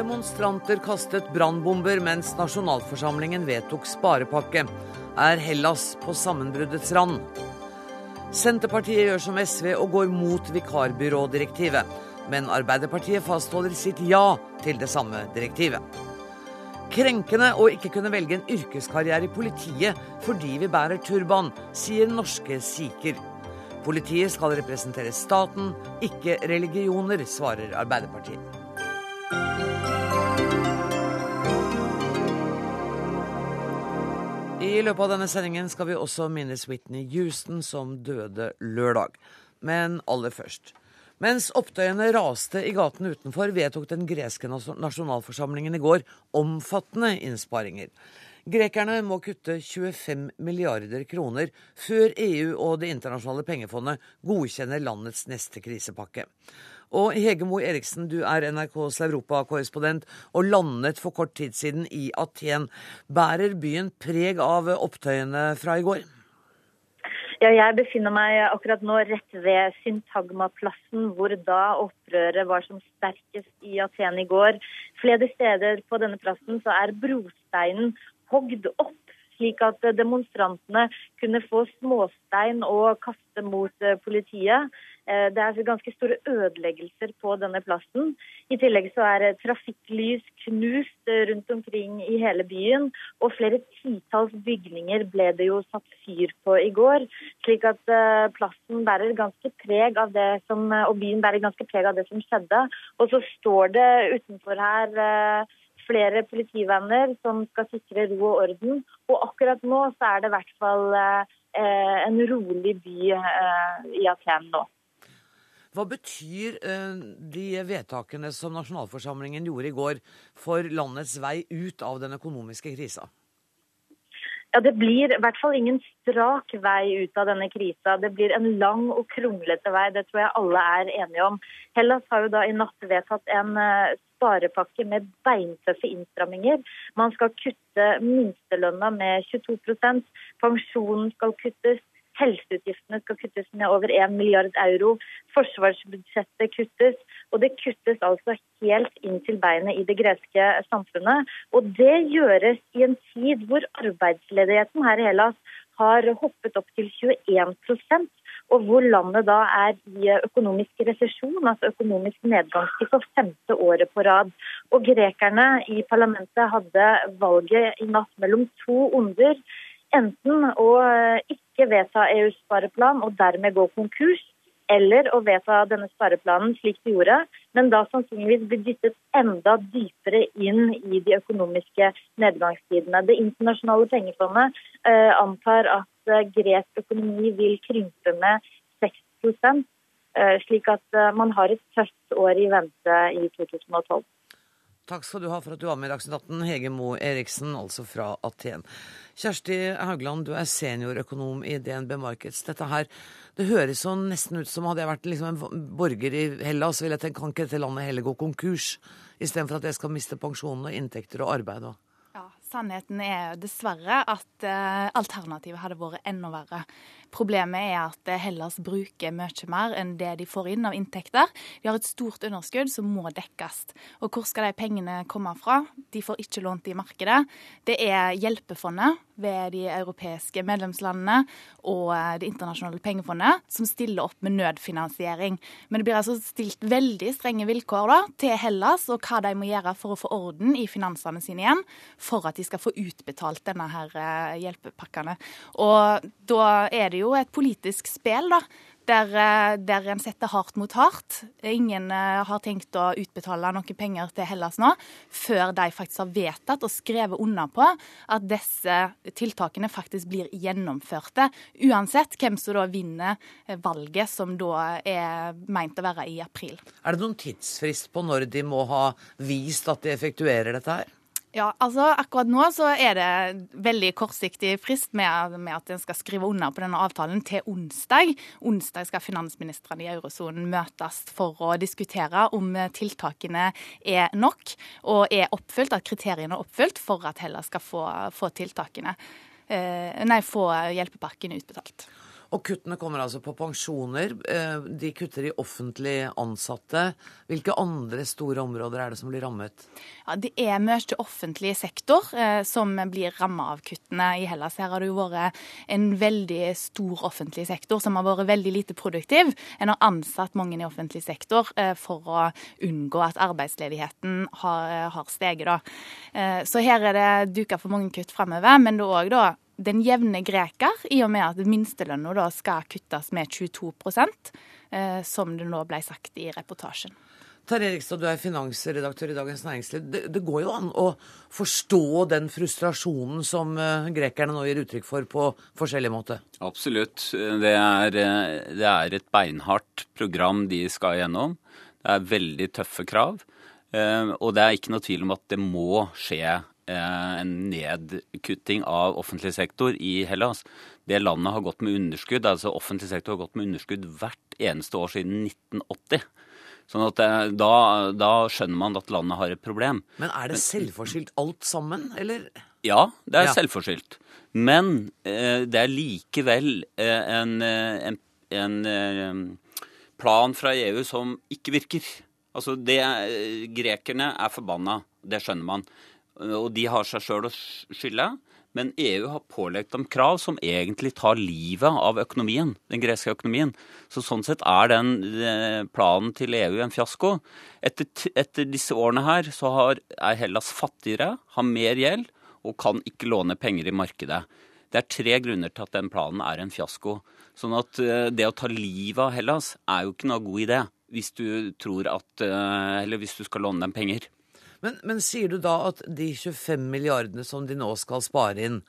Demonstranter kastet brannbomber mens nasjonalforsamlingen vedtok sparepakke. Er Hellas på sammenbruddets rand? Senterpartiet gjør som SV og går mot vikarbyrådirektivet. Men Arbeiderpartiet fastholder sitt ja til det samme direktivet. Krenkende å ikke kunne velge en yrkeskarriere i politiet fordi vi bærer turban, sier norske sikher. Politiet skal representere staten, ikke religioner, svarer Arbeiderpartiet. I løpet av denne sendingen skal vi også minnes Whitney Houston, som døde lørdag. Men aller først. Mens opptøyene raste i gatene utenfor, vedtok den greske nasjonalforsamlingen i går omfattende innsparinger. Grekerne må kutte 25 milliarder kroner før EU og Det internasjonale pengefondet godkjenner landets neste krisepakke. Og Hege Moe Eriksen, du er NRKs europakorrespondent og landet for kort tid siden i Aten. Bærer byen preg av opptøyene fra i går? Ja, jeg befinner meg akkurat nå rett ved Syntagmaplassen, hvor da opprøret var som sterkest i Aten i går. Flere steder på denne plassen så er brosteinen hogd opp slik at demonstrantene kunne få småstein å kaste mot politiet. Eh, det er ganske store ødeleggelser på denne plassen. I tillegg så er trafikklys knust rundt omkring i hele byen. Og flere titalls bygninger ble det jo satt fyr på i går. Slik at eh, plassen bærer ganske preg av det som, og byen bærer ganske preg av det som skjedde. Og så står det utenfor her eh, flere politivenner som skal sikre ro og orden. Og akkurat nå så er det i hvert fall en rolig by i Aten nå. Hva betyr eh, de vedtakene som nasjonalforsamlingen gjorde i går for landets vei ut av den økonomiske krisa? Ja, Det blir i hvert fall ingen strak vei ut av denne krisa. Det blir en lang og kronglete vei. Det tror jeg alle er enige om. Hellas har jo da i natt vedtatt en eh, sparepakke med beintøffe innstramminger. Man skal kutte minstelønna med 22% Pensjonen skal kuttes. Helseutgiftene skal kuttes med over 1 milliard euro. Forsvarsbudsjettet kuttes. Og det kuttes altså helt inn til beinet i det greske samfunnet. Og det gjøres i en tid hvor arbeidsledigheten her i Hellas har hoppet opp til 21% og hvor landet da er i økonomisk resesjon, altså økonomisk nedgangstid for femte året på rad. Og grekerne i parlamentet hadde valget i natt mellom to onder enten å eh, ikke vedta EUs spareplan og dermed gå konkurs, eller å vedta denne spareplanen slik de gjorde, men da sannsynligvis bli dyttet enda dypere inn i de økonomiske nedgangstidene. Det internasjonale pengefondet eh, antar at eh, gresk økonomi vil krympe med 6 eh, slik at eh, man har et tøft år i vente i 2012. Takk skal du ha for at du var med i Dagsnytt 18, Hege Moe Eriksen, altså fra Aten. Kjersti Haugland, du er seniorøkonom i DNB Markets. Dette her, det høres sånn nesten ut som hadde jeg vært liksom en borger i Hellas, ville jeg tenkt kan ikke dette landet heller gå konkurs? Istedenfor at jeg skal miste pensjonen og inntekter og arbeid. og Sannheten er dessverre at uh, alternativet hadde vært enda verre. Problemet er at Hellas bruker mye mer enn det de får inn av inntekter. De har et stort underskudd som må dekkes. Og hvor skal de pengene komme fra? De får ikke lånt i markedet. Det er hjelpefondet ved de europeiske medlemslandene og eh, Det internasjonale pengefondet som stiller opp med nødfinansiering. Men det blir altså stilt veldig strenge vilkår da, til Hellas og hva de må gjøre for å få orden i finansene sine igjen, for at de skal få utbetalt denne her eh, hjelpepakkene. Og da er det jo et politisk spill, da der, eh, der en setter hardt mot hardt. Ingen uh, har tenkt å utbetale noen penger til Hellas nå, før de faktisk har vedtatt og skrevet under på at disse tiltakene faktisk blir gjennomførte. Uansett hvem som da vinner eh, valget, som da er meint å være i april. Er det noen tidsfrist på når de må ha vist at de effektuerer dette her? Ja, altså Akkurat nå så er det veldig kortsiktig frist med, med at en skal skrive under på denne avtalen til onsdag. Onsdag skal finansministrene i eurosonen møtes for å diskutere om tiltakene er nok og er oppfylt, at kriteriene er oppfylt for at Hellas skal få, få tiltakene. Eh, nei, få hjelpepakken utbetalt. Og kuttene kommer altså på pensjoner. Eh, de kutter i offentlig ansatte. Hvilke andre store områder er det som blir rammet? Ja, Det er mye offentlig sektor eh, som blir rammet av kuttene i Hellas. Her har det jo vært en veldig stor offentlig sektor som har vært veldig lite produktiv. En har ansatt mange i offentlig sektor eh, for å unngå at arbeidsledigheten har, har steget. Da. Så her er det duka for mange kutt framover. Men det er òg da den jevne greker, i og med at minstelønna da skal kuttes med 22 eh, som det nå ble sagt i reportasjen. Terje Rikstad, du er finansredaktør i Dagens Næringsliv. Det, det, går jo an å forstå den frustrasjonen som uh, grekerne nå gir uttrykk for på forskjellig måte? Absolutt. Det er, eh, det er, et beinhardt program de skal gjennom. Det er veldig tøffe krav. Uh, og det er ikke noe tvil om at det må skje Eh, en nedkutting av offentlig sektor i Hellas. Det landet har gått med underskudd, altså offentlig sektor har gått med underskudd hvert eneste år siden 1980. Sånn at eh, da, da skjønner man at landet har et problem. Men er det selvforskyldt alt sammen, eller? Ja, det er ja. selvforskyldt. Men eh, det er likevel eh, en, eh, en, en, plan fra EU som ikke virker. Altså, det, Grekerne er forbanna, det skjønner man og de har seg sjøl å skylde. Men EU har pålagt dem krav som egentlig tar livet av økonomien, den greske økonomien. Så sånn sett er den eh, planen til EU en fiasko. Etter, etter disse årene her så har, er Hellas fattigere, har mer gjeld og kan ikke låne penger i markedet. Det er tre grunner til at den planen er en fiasko. Sånn at eh, det å ta livet av Hellas er jo ikke noe god idé hvis du at eh, hvis du skal låne dem penger. Men, men, sier du da at de 25 milliardene som de nå skal spare inn,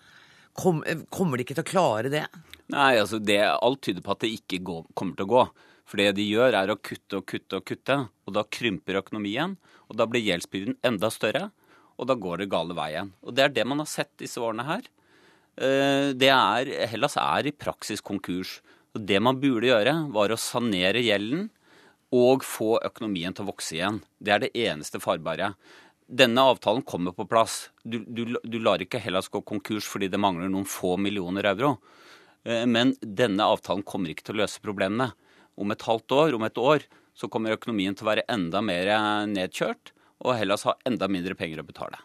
kom, kommer de ikke til å klare det? Nei, altså det, alt tyder på at det ikke går, kommer til å gå. For det de gjør, er å kutte og kutte og kutte. Og da krymper økonomien. Og da blir gjeldsbyrden enda større. Og da går det gale veien. Og det er det man har sett disse årene her. Eh, det er, Hellas er i praksis konkurs. Og det man burde gjøre, var å sanere gjelden og få økonomien til å vokse igjen. Det er det eneste farbare. Denne avtalen kommer på plass. Du, du, du lar ikke Hellas gå konkurs fordi det mangler noen få millioner euro. Eh, men denne avtalen kommer ikke til å løse problemene. Om et halvt år, om et år, så kommer økonomien til å være enda mer nedkjørt, og Hellas har enda mindre penger å betale.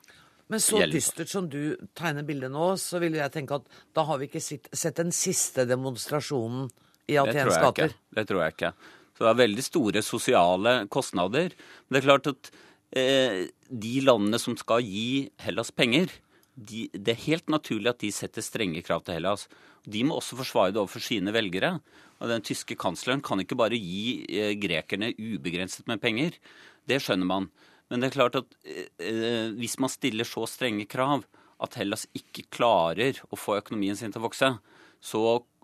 Men så dystert som du tegner bildet nå, så vil jeg tenke at da har vi ikke sett den siste demonstrasjonen i Athens gater. Det tror jeg ikke. Så det er veldig store sosiale kostnader. Men det er klart at eh, de landene som skal gi Hellas penger, de, det er helt naturlig at de setter strenge krav til Hellas. De må også forsvare det overfor sine velgere. Og Den tyske kansleren kan ikke bare gi eh, grekerne ubegrenset med penger. Det skjønner man. Men det er klart at eh, hvis man stiller så strenge krav at Hellas ikke klarer å få økonomien sin til å vokse, så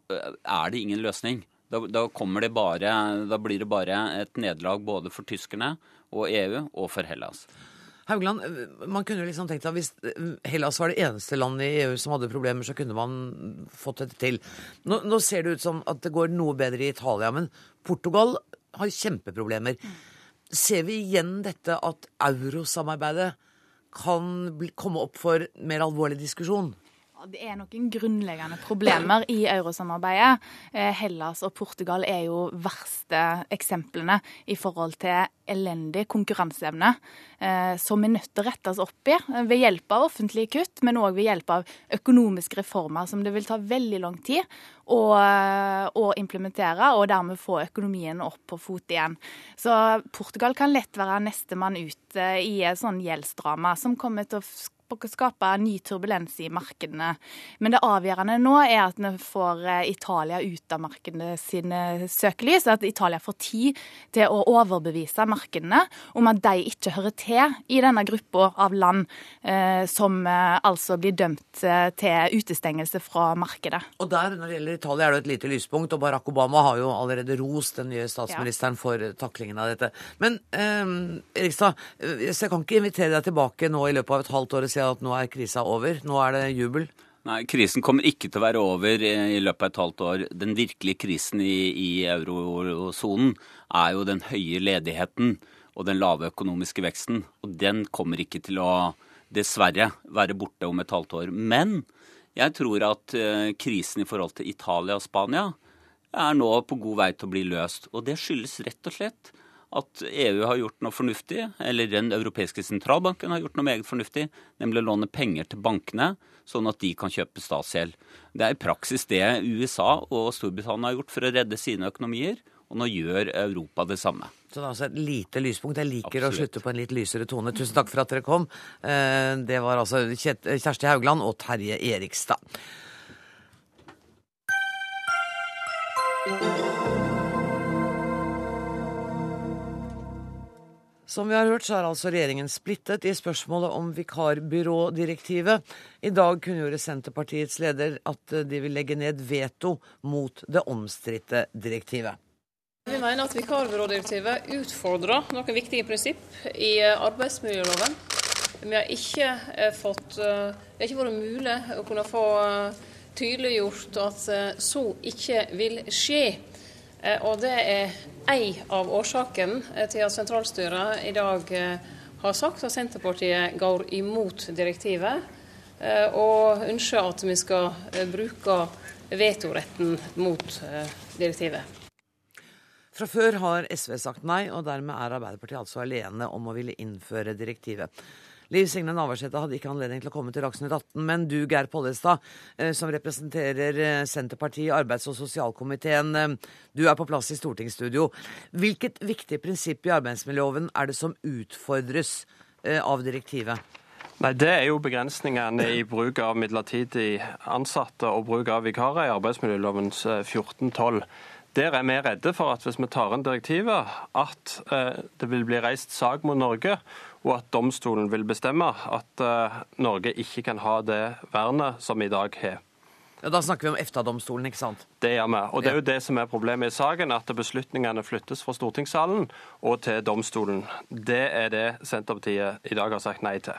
eh, er det ingen løsning. Da, da, det bare, da blir det bare et nederlag både for tyskerne og EU og for Hellas. Haugland, man kunne liksom tenkt at Hvis Hellas var det eneste landet i EU som hadde problemer, så kunne man fått dette til. Nå, nå, ser det ut som at det går noe bedre i Italia, men Portugal har kjempeproblemer. Ser vi igjen dette at eurosamarbeidet kan komme opp for mer alvorlig diskusjon? Det er noen grunnleggende problemer i eurosamarbeidet. Eh, Hellas og Portugal er jo verste eksemplene i forhold til elendig konkurranseevne, eh, som er nødt til å rettes opp i ved hjelp av offentlige kutt, men òg ved hjelp av økonomiske reformer som det vil ta veldig lang tid å, å implementere, og dermed få økonomien opp på fot igjen. Så Portugal kan lett være nestemann ut eh, i et sånn gjeldsdrama som kommer til å skape ny turbulens i markedene. Men det avgjørende nå er at vi får eh, Italia ut av markedene sine søkelys. At Italia får tid til å overbevise markedene om at de ikke hører til i denne gruppa av land eh, som eh, altså blir dømt eh, til utestengelse fra markedet. Og der, når det gjelder Italia, er det et lite lyspunkt. Og Barack Obama har jo allerede rost den nye statsministeren ja. for taklingen av dette. Men eh, Erikstad, eh, jeg kan ikke invitere deg tilbake nå i løpet av et halvt år og si at nå er krisa over? Nå er det jubel? Nei, krisen kommer ikke til å være over i løpet av et halvt år. Den virkelige krisen i, i eurosonen er jo den høye ledigheten og den lave økonomiske veksten. Og den kommer ikke til å, dessverre, være borte om et halvt år. Men jeg tror at uh, krisen i forhold til Italia og Spania er nå på god vei til å bli løst. Og det skyldes rett og slett at EU har gjort noe fornuftig, eller Den europeiske sentralbanken har gjort noe meget fornuftig, nemlig å låne penger til bankene, sånn at de kan kjøpe statsgjeld. Det er i praksis det USA og Storbritannia har gjort for å redde sine økonomier, og nå gjør Europa det samme. Så det er altså et lite lyspunkt. Jeg liker Absolutt. å slutte på en litt lysere tone. Tusen takk for at dere kom. Eh, det var altså Kjersti Haugland og Terje Erikstad. Som vi har hørt, så er altså regjeringen splittet i spørsmålet om vikarbyrådirektivet. I dag kunngjorde Senterpartiets leder at de vil legge ned veto mot det omstridte direktivet. Vi mener at vikarbyrådirektivet utfordrer noen viktige prinsipp i arbeidsmiljøloven. Vi har ikke eh, fått eh, Det har ikke vært mulig å kunne få eh, tydeliggjort at så ikke vil skje. Eh, og det er ei av årsakene eh, til at sentralstyret i dag eh, har sagt at Senterpartiet går imot direktivet, og ønsker at vi skal bruke vetoretten mot direktivet. Fra før har SV sagt nei, og dermed er Arbeiderpartiet altså alene om å ville innføre direktivet. Liv Signe Navarsete hadde ikke anledning til å komme til Dagsnytt 18, men du, Geir Pollestad, eh, som representerer eh, Senterpartiet i arbeids- og sosialkomiteen, eh, du er på plass i stortingsstudio. Hvilket viktig prinsipp i arbeidsmiljøloven er det som utfordres av direktivet? Nei, Det er jo begrensningene i bruk av midlertidig ansatte og bruk av vikarer i arbeidsmiljølovens 14-12. Der er vi redde for at hvis vi tar inn direktivet, at det vil bli reist sak mot Norge og at domstolen vil bestemme at uh, Norge ikke kan ha det vernet som vi i dag har. Ja, Da snakker vi om EFTA-domstolen, ikke sant? Det gjør vi. Og det er jo det som er problemet i saken, at beslutningene flyttes fra stortingssalen og til domstolen. Det er det Senterpartiet i dag har sagt nei til.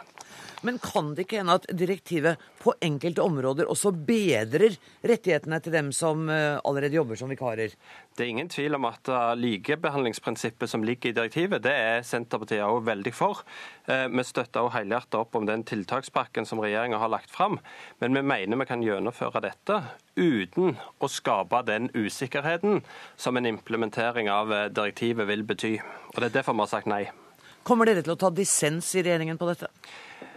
Men kan det ikke hende at direktivet på enkelte områder også bedrer rettighetene til dem som eh, allerede jobber som vikarer? Det er ingen tvil om at eh, likebehandlingsprinsippet som ligger i direktivet, det er Senterpartiet også veldig for. Eh, vi støtter også helhjertet opp om den tiltakspakken som regjeringa har lagt fram. Men vi mener vi kan gjennomføre dette uten å skape den usikkerheten som en implementering av direktivet vil bety. Og Det er derfor vi har sagt nei. Kommer dere til å ta dissens i regjeringen på dette?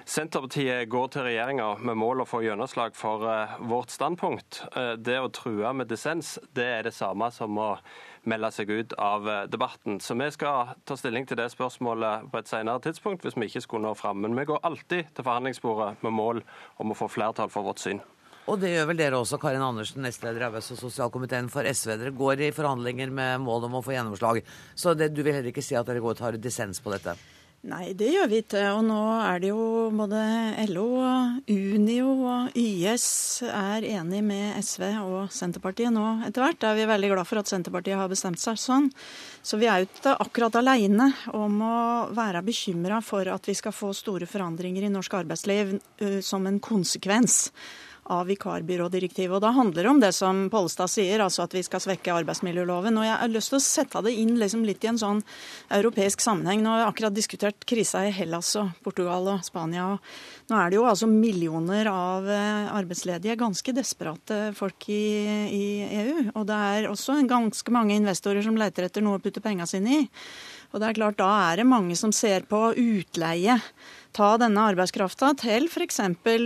Senterpartiet går til regjeringa med mål å få gjennomslag for uh, vårt standpunkt. Uh, det å true med dissens, det er det samme som å melde seg ut av uh, debatten. Så vi skal ta stilling til det spørsmålet på et senere tidspunkt hvis vi ikke skulle nå fram. Men vi går alltid til forhandlingsbordet med mål om å få flertall for vårt syn. Og det gjør vel dere også, Karin Andersen, nestleder i arbeids- og sosialkomiteen for SV. Dere går i forhandlinger med mål om å få gjennomslag. Så det, du vil heller ikke si at dere går og tar dissens på dette? Nei, det gjør vi ikke. Og nå er det jo både LO, Unio og YS er enig med SV og Senterpartiet nå etter hvert. Er vi veldig glad for at Senterpartiet har bestemt seg sånn. Så vi er jo ikke akkurat aleine om å være bekymra for at vi skal få store forandringer i norsk arbeidsliv uh, som en konsekvens av vikarbyrådirektivet. Og Da handler det om det som Pollestad sier, altså at vi skal svekke arbeidsmiljøloven. Og Jeg har lyst til å sette det inn liksom litt i en sånn europeisk sammenheng. Nå har vi akkurat diskutert krisa i Hellas og Portugal og Spania. og Nå er det jo altså millioner av eh, arbeidsledige, ganske desperate folk i, i EU. Og det er også ganske mange investorer som leter etter noe å putte penga sine i. Og det er klart, Da er det mange som ser på utleie ta denne arbeidskrafta til f.eks.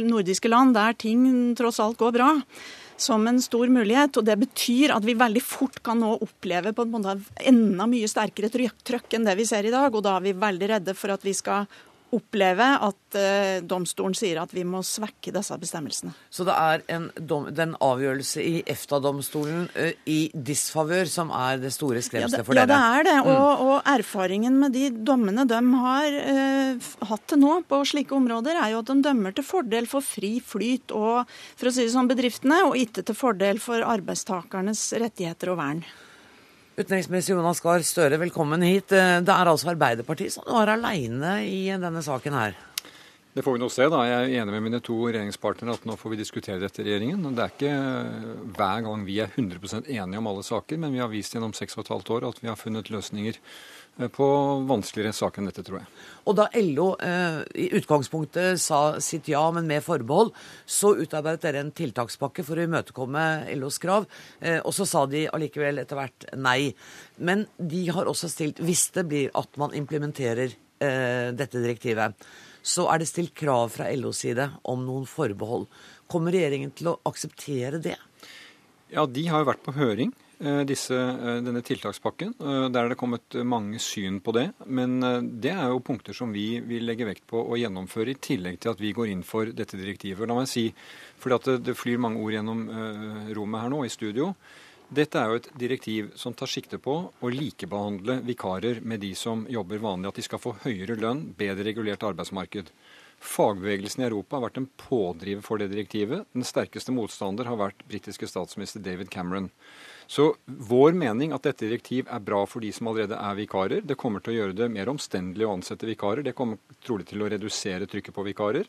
nordiske land, der ting tross alt går bra, som en stor mulighet. Og Det betyr at vi veldig fort kan nå oppleve på en måte enda mye sterkere trøkk enn det vi ser i dag. Og da er vi veldig redde for at vi skal oppleve at eh, domstolen sier at vi må svekke disse bestemmelsene. Så det er en, dom, den avgjørelse i EFTA-domstolen uh, i disfavør som er det store skremselet ja, for dere? Ja, det er det. Mm. Og, og, erfaringen med de dommene de har uh, hatt til nå på slike områder, er jo at de dømmer til fordel for fri flyt og for å si det sånn, bedriftene, og ikke til fordel for arbeidstakernes rettigheter og vern. Utenriksminister Jonas Gahr Støre, velkommen hit. Det er altså Arbeiderpartiet som er aleine i denne saken her? Det får vi nå se. da. Jeg er enig med mine to regjeringspartnere at nå får vi diskutere dette i regjeringen. Det er ikke hver gang vi er 100% enige om alle saker, men vi har vist gjennom seks og et halvt år at vi har funnet løsninger eh, på vanskeligere sak enn dette, tror jeg. Og da LO eh, i utgangspunktet sa sitt ja, men med forbehold, så utarbeidet dere en tiltakspakke for å imøtekomme LOs krav. Eh, og så sa de allikevel etter hvert nei. Men de har også stilt, hvis det blir at man implementerer eh, dette direktivet, så er det stilt krav fra LOs side om noen forbehold. Kommer regjeringen til å akseptere det? Ja, de har jo vært på høring, eh, disse, eh, denne tiltakspakken. Eh, der er det kommet mange syn på det. Men det er jo punkter som vi vil legge vekt på å gjennomføre, i tillegg til at vi går inn for dette direktivet. La meg si, fordi det, det flyr mange ord gjennom rommet her nå, i studio. Dette er jo et direktiv som tar sikte på å likebehandle vikarer med de som jobber vanlig. At de skal få høyere lønn, bedre regulert arbeidsmarked. Fagbevegelsen i Europa har vært en pådriver for det direktivet. Den sterkeste motstander har vært britiske statsminister David Cameron. Så vår mening at dette direktiv er bra for de som allerede er vikarer. Det kommer til å gjøre det mer omstendelig å ansette vikarer. Det kommer trolig til å redusere trykket på vikarer.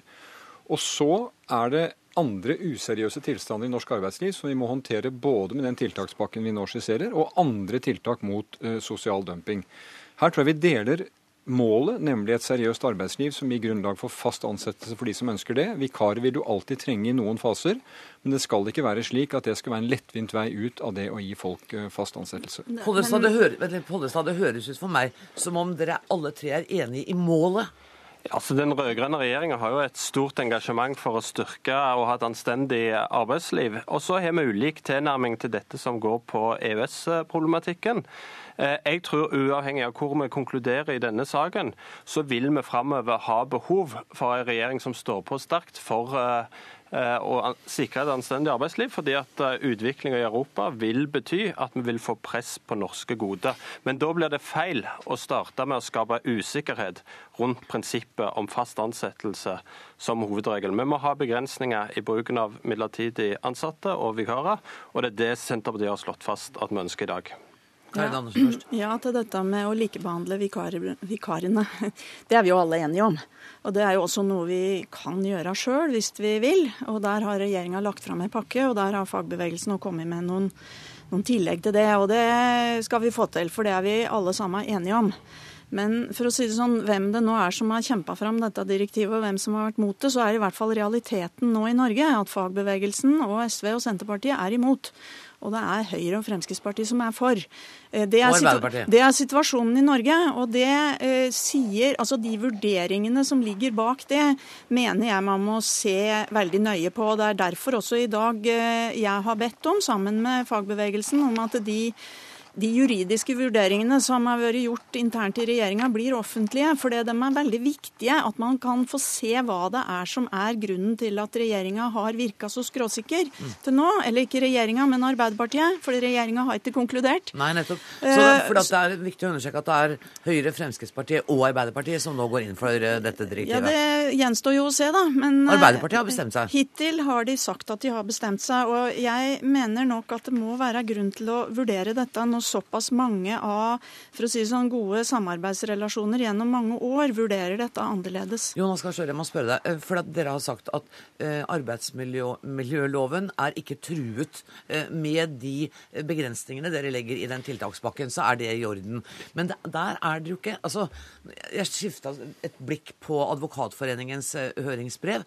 Og så er det andre useriøse tilstander i norsk arbeidsliv som vi må håndtere både med den tiltakspakken vi nå skisserer, og andre tiltak mot uh, sosial dumping. Her tror jeg vi deler målet, nemlig et seriøst arbeidsliv som gir grunnlag for fast ansettelse for de som ønsker det. Vikarer vil du alltid trenge i noen faser, men det skal ikke være slik at det skal være en lettvint vei ut av det å gi folk eh, fast ansettelse. Pollestad, det, hører, det høres ut for meg som om dere alle tre er enige i målet. Altså, den rød-grønne regjeringa har jo et stort engasjement for å styrke og ha et anstendig arbeidsliv. Og så har vi ulik tilnærming til dette som går på EØS-problematikken. Eh, jeg tror uavhengig av hvor vi konkluderer i denne saken, så vil vi framover ha behov for en regjering som står på sterkt for eh, Eh, sikre et anstendig arbeidsliv, fordi at utviklinga i Europa vil bety at vi vil få press på norske goder. Men da blir det feil å starte med å skape usikkerhet rundt prinsippet om fast ansettelse som hovedregel. Vi må ha begrensninger i bruken av midlertidig ansatte og vikarer, og det er det Senterpartiet har slått fast at vi ønsker i dag. Ja, ja, til dette med å likebehandle vikar, vikarene. Det er vi jo alle enige om. Og det er jo også noe vi kan gjøre sjøl hvis vi vil. Og der har regjeringa lagt fram en pakke, og der har fagbevegelsen kommet med noen, noen tillegg til det. Og det skal vi få til, for det er vi alle sammen enige om. Men for å si det sånn, hvem det nå er som har kjempa fram dette direktivet, og hvem som har vært mot det, så er i hvert fall realiteten nå i Norge at fagbevegelsen og SV og Senterpartiet er imot og det er Høyre og Fremskrittspartiet som er for. Eh, det er, det er situasjonen i Norge. Og det eh, sier Altså de vurderingene som ligger bak det, mener jeg man må se veldig nøye på. Det er derfor også i dag eh, jeg har bedt om, sammen med fagbevegelsen, om at de de juridiske vurderingene som har vært gjort internt i regjeringa, blir offentlige. For de er veldig viktige. At man kan få se hva det er som er grunnen til at regjeringa har virka så skråsikker mm. til nå. Eller ikke regjeringa, men Arbeiderpartiet. For regjeringa har ikke konkludert. Nei, nettopp. Så det, for det er viktig å understreke at det er Høyre, Fremskrittspartiet og Arbeiderpartiet som nå går inn for eh, dette direktivet. Ja, det gjenstår jo å se, da. Men eh, Arbeiderpartiet har bestemt seg. Hittil har de sagt at de har bestemt seg. Og jeg mener nok at det må være grunn til å vurdere dette nå såpass mange av for å si sånn, gode samarbeidsrelasjoner gjennom mange år vurderer dette annerledes. Jonas Gahr Støre, jeg må spørre deg, eh, for Dere har sagt at eh, arbeidsmiljøloven er ikke truet. Eh, med de begrensningene dere legger i den tiltakspakken, så er det i orden. Men der er det jo ikke altså, Jeg skifta et blikk på Advokatforeningens høringsbrev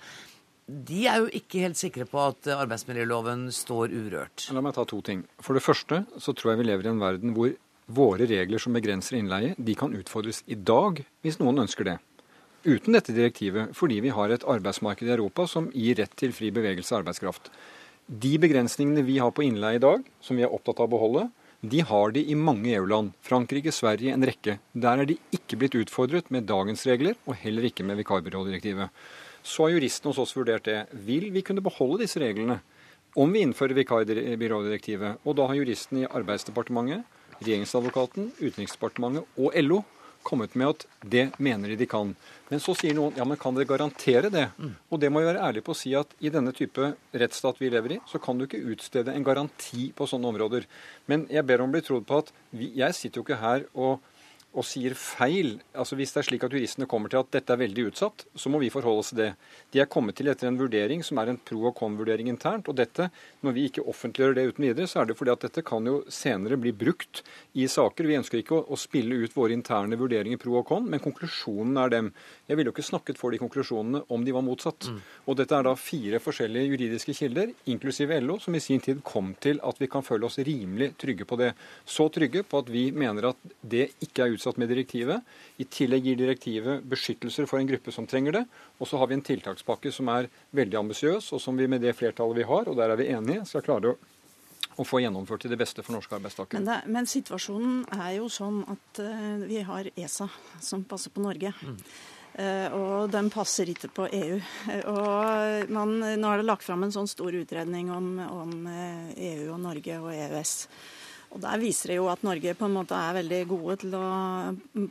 de er jo ikke helt sikre på at arbeidsmiljøloven står urørt. La meg ta to ting. For det første så tror jeg vi lever i en verden hvor våre regler som begrenser innleie, de kan utfordres i dag hvis noen ønsker det. Uten dette direktivet, fordi vi har et arbeidsmarked i Europa som gir rett til fri bevegelse av arbeidskraft. De begrensningene vi har på innleie i dag, som vi er opptatt av å beholde, de har de i mange EU-land. Frankrike, Sverige, en rekke. Der er de ikke blitt utfordret med dagens regler, og heller ikke med vikarbyrådirektivet. Så har juristene hos oss vurdert det. Vil vi kunne beholde disse reglene om vi innfører vikarbyrådirektivet? Og da har juristene i Arbeidsdepartementet, Regjeringsadvokaten, Utenriksdepartementet og LO kommet med at det mener de de kan. Men så sier noen ja, men kan dere garantere det? Og det må jo være ærlig på å si at i denne type rettsstat vi lever i, så kan du ikke utstede en garanti på sånne områder. Men jeg ber om å bli trodd på at vi, jeg sitter jo ikke her og og sier feil altså Hvis det er slik at juristene kommer til at dette er veldig utsatt, så må vi forholde oss til det. De er kommet til etter en vurdering som er en pro og con-vurdering internt. og dette, Når vi ikke offentliggjør det uten videre, så er det fordi at dette kan jo senere bli brukt i saker. Vi ønsker ikke å, å spille ut våre interne vurderinger pro og con, men konklusjonen er dem. Jeg ville jo ikke snakket for de konklusjonene om de var motsatt. Mm. Og dette er da fire forskjellige juridiske kilder, inklusive LO, som i sin tid kom til at vi kan føle oss rimelig trygge på det. Så trygge på at vi mener at det ikke er utsatt utsatt med direktivet. I tillegg gir direktivet beskyttelser for en gruppe som trenger det. Og så har vi en tiltakspakke som er veldig ambisiøs, og som vi med det flertallet vi har, og der er vi enige, skal klare å og få gjennomført til det beste for norske arbeidstakere. Men, det, men, situasjonen er jo sånn at uh, vi har ESA som passer på Norge. Mm. Uh, og den passer ikke på EU. Uh, og man, nå er det lagt fram en sånn stor utredning om, om EU og Norge og EØS. Og Der viser det jo at Norge på en måte er veldig gode til å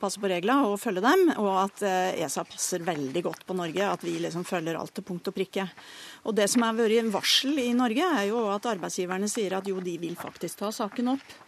passe på reglene og følge dem, og at eh, ESA passer veldig godt på Norge. At vi liksom følger alt til punkt og prikke. Og Det som har vært en varsel i Norge, er jo at arbeidsgiverne sier at jo, de vil faktisk ta saken opp.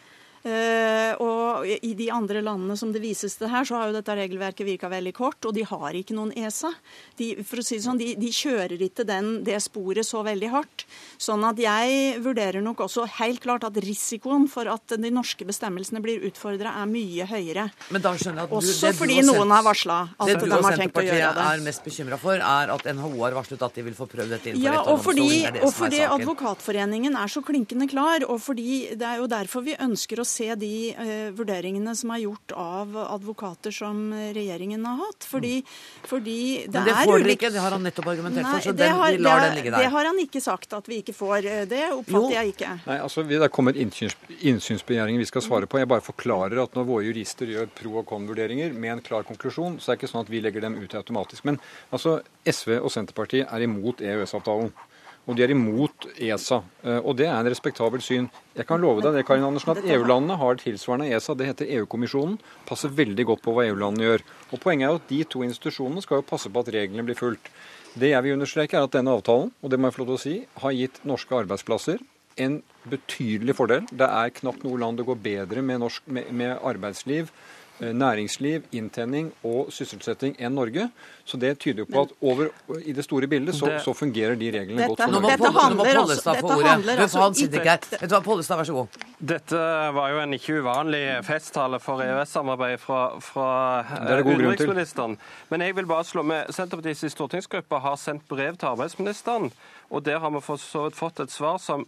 Uh, og I de andre landene som det vises til her, så har jo dette regelverket virka veldig kort, og de har ikke noen ESA. De, for å si det sånn, de, de kjører ikke den, det sporet så veldig hardt. Sånn at jeg vurderer nok også helt klart at risikoen for at de norske bestemmelsene blir utfordra, er mye høyere. Men da skjønner jeg at du, også fordi noen har varsla at det de har tenkt å gjøre det. Det du og Senterpartiet er mest bekymra for, er at NHO har varslet at de vil få prøvd dette innenfor ja, og fordi, og fordi Advokatforeningen er så klinkende klar, og fordi det er jo derfor vi ønsker å se de eh, vurderingene som er gjort av advokater som regjeringen har hatt. Fordi, fordi det, Men det får dere ikke, det har han nettopp argumentert for. så den, har, vi lar den ligge der. Det har han ikke sagt at vi ikke får. Eh, det oppfatter jo. jeg ikke. Nei, altså Det kommer innsyns, innsynsbegjæringer vi skal svare på. Jeg bare forklarer at når våre jurister gjør pro og con-vurderinger med en klar konklusjon, så er det ikke sånn at vi legger dem ut automatisk. Men altså, SV og Senterpartiet er imot EØS-avtalen og de er imot ESA. Eh, og det er en respektabel syn. Jeg kan love deg det, Karin Andersen, at EU-landene har tilsvarende ESA. Det heter EU-kommisjonen. Passer veldig godt på hva EU-landene gjør. Og Poenget er jo at de to institusjonene skal jo passe på at reglene blir fulgt. Det jeg vil understreke, er at denne avtalen, og det må jeg få lov til å si, har gitt norske arbeidsplasser en betydelig fordel. Det er knapt noe land det går bedre med, norsk, med, med arbeidsliv næringsliv, inntjening og sysselsetting enn Norge. Så det tyder jo på at over, i det store bildet så, så fungerer de reglene dette, godt for Norge. Dette handler, også, dette handler altså ikke Vet Pollestad, vær så god. Dette var jo en ikke uvanlig festtale for EØS-samarbeid fra, fra utenriksministeren. Men jeg vil bare slå med Senterpartiets stortingsgruppe har sendt brev til arbeidsministeren, og der har vi for så vidt fått et svar som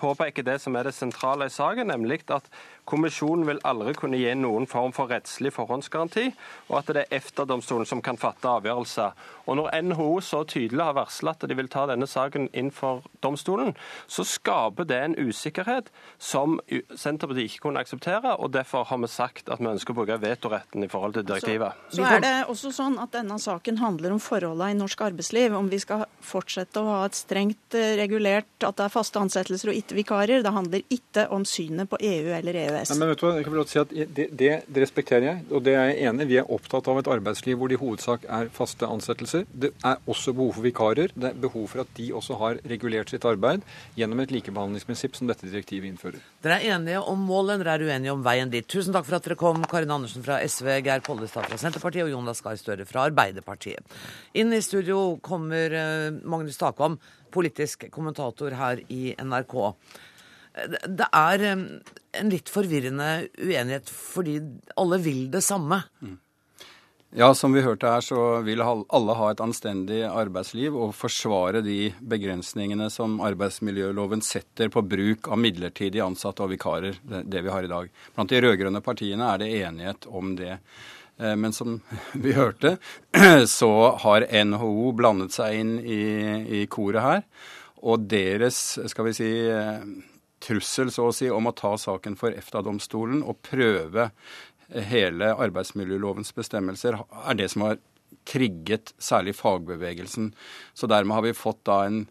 påpeker det som er det sentrale i saken, nemlig at Kommisjonen vil aldri kunne gi noen form for rettslig forhåndsgaranti, og at det er EFTA-domstolen som kan fatte avgjørelser. Og Når NHO så tydelig har varsla at de vil ta denne saken inn for domstolen, så skaper det en usikkerhet som Senterpartiet ikke kunne akseptere. og Derfor har vi sagt at vi ønsker å bruke vetoretten i forhold til direktivet. Så, så er det også sånn at denne saken handler om forholdene i norsk arbeidsliv. Om vi skal fortsette å ha et strengt eh, regulert at det er faste ansettelser og ikke vikarer. Det handler ikke om synet på EU eller EØS. EØS. Nei, men vet du hva, jeg kan vel si at det, det, det, respekterer jeg, og det er jeg enig. Vi er opptatt av et arbeidsliv hvor det i hovedsak er faste ansettelser. Det er også behov for vikarer. Det er behov for at de også har regulert sitt arbeid gjennom et likebehandlingsprinsipp som dette direktivet innfører. Dere er enige om målet, dere er uenige om veien dit. Tusen takk for at dere kom, Karin Andersen fra SV, Geir Pollestad fra Senterpartiet og Jonas Gahr Støre fra Arbeiderpartiet. Inn i studio kommer eh, Magnus Takvam, politisk kommentator her i NRK. Det er en litt forvirrende uenighet fordi alle vil det samme. Mm. Ja, som vi hørte her, så vil alle ha et anstendig arbeidsliv og forsvare de begrensningene som arbeidsmiljøloven setter på bruk av midlertidig ansatte og vikarer, det vi har i dag. Blant de rød-grønne partiene er det enighet om det. Eh, men som vi hørte, så har NHO blandet seg inn i, i koret her. Og deres, skal vi si trussel så å si, om å ta saken for EFTA-domstolen og prøve hele arbeidsmiljølovens bestemmelser, er det som har trigget særlig fagbevegelsen. Så dermed har vi fått da en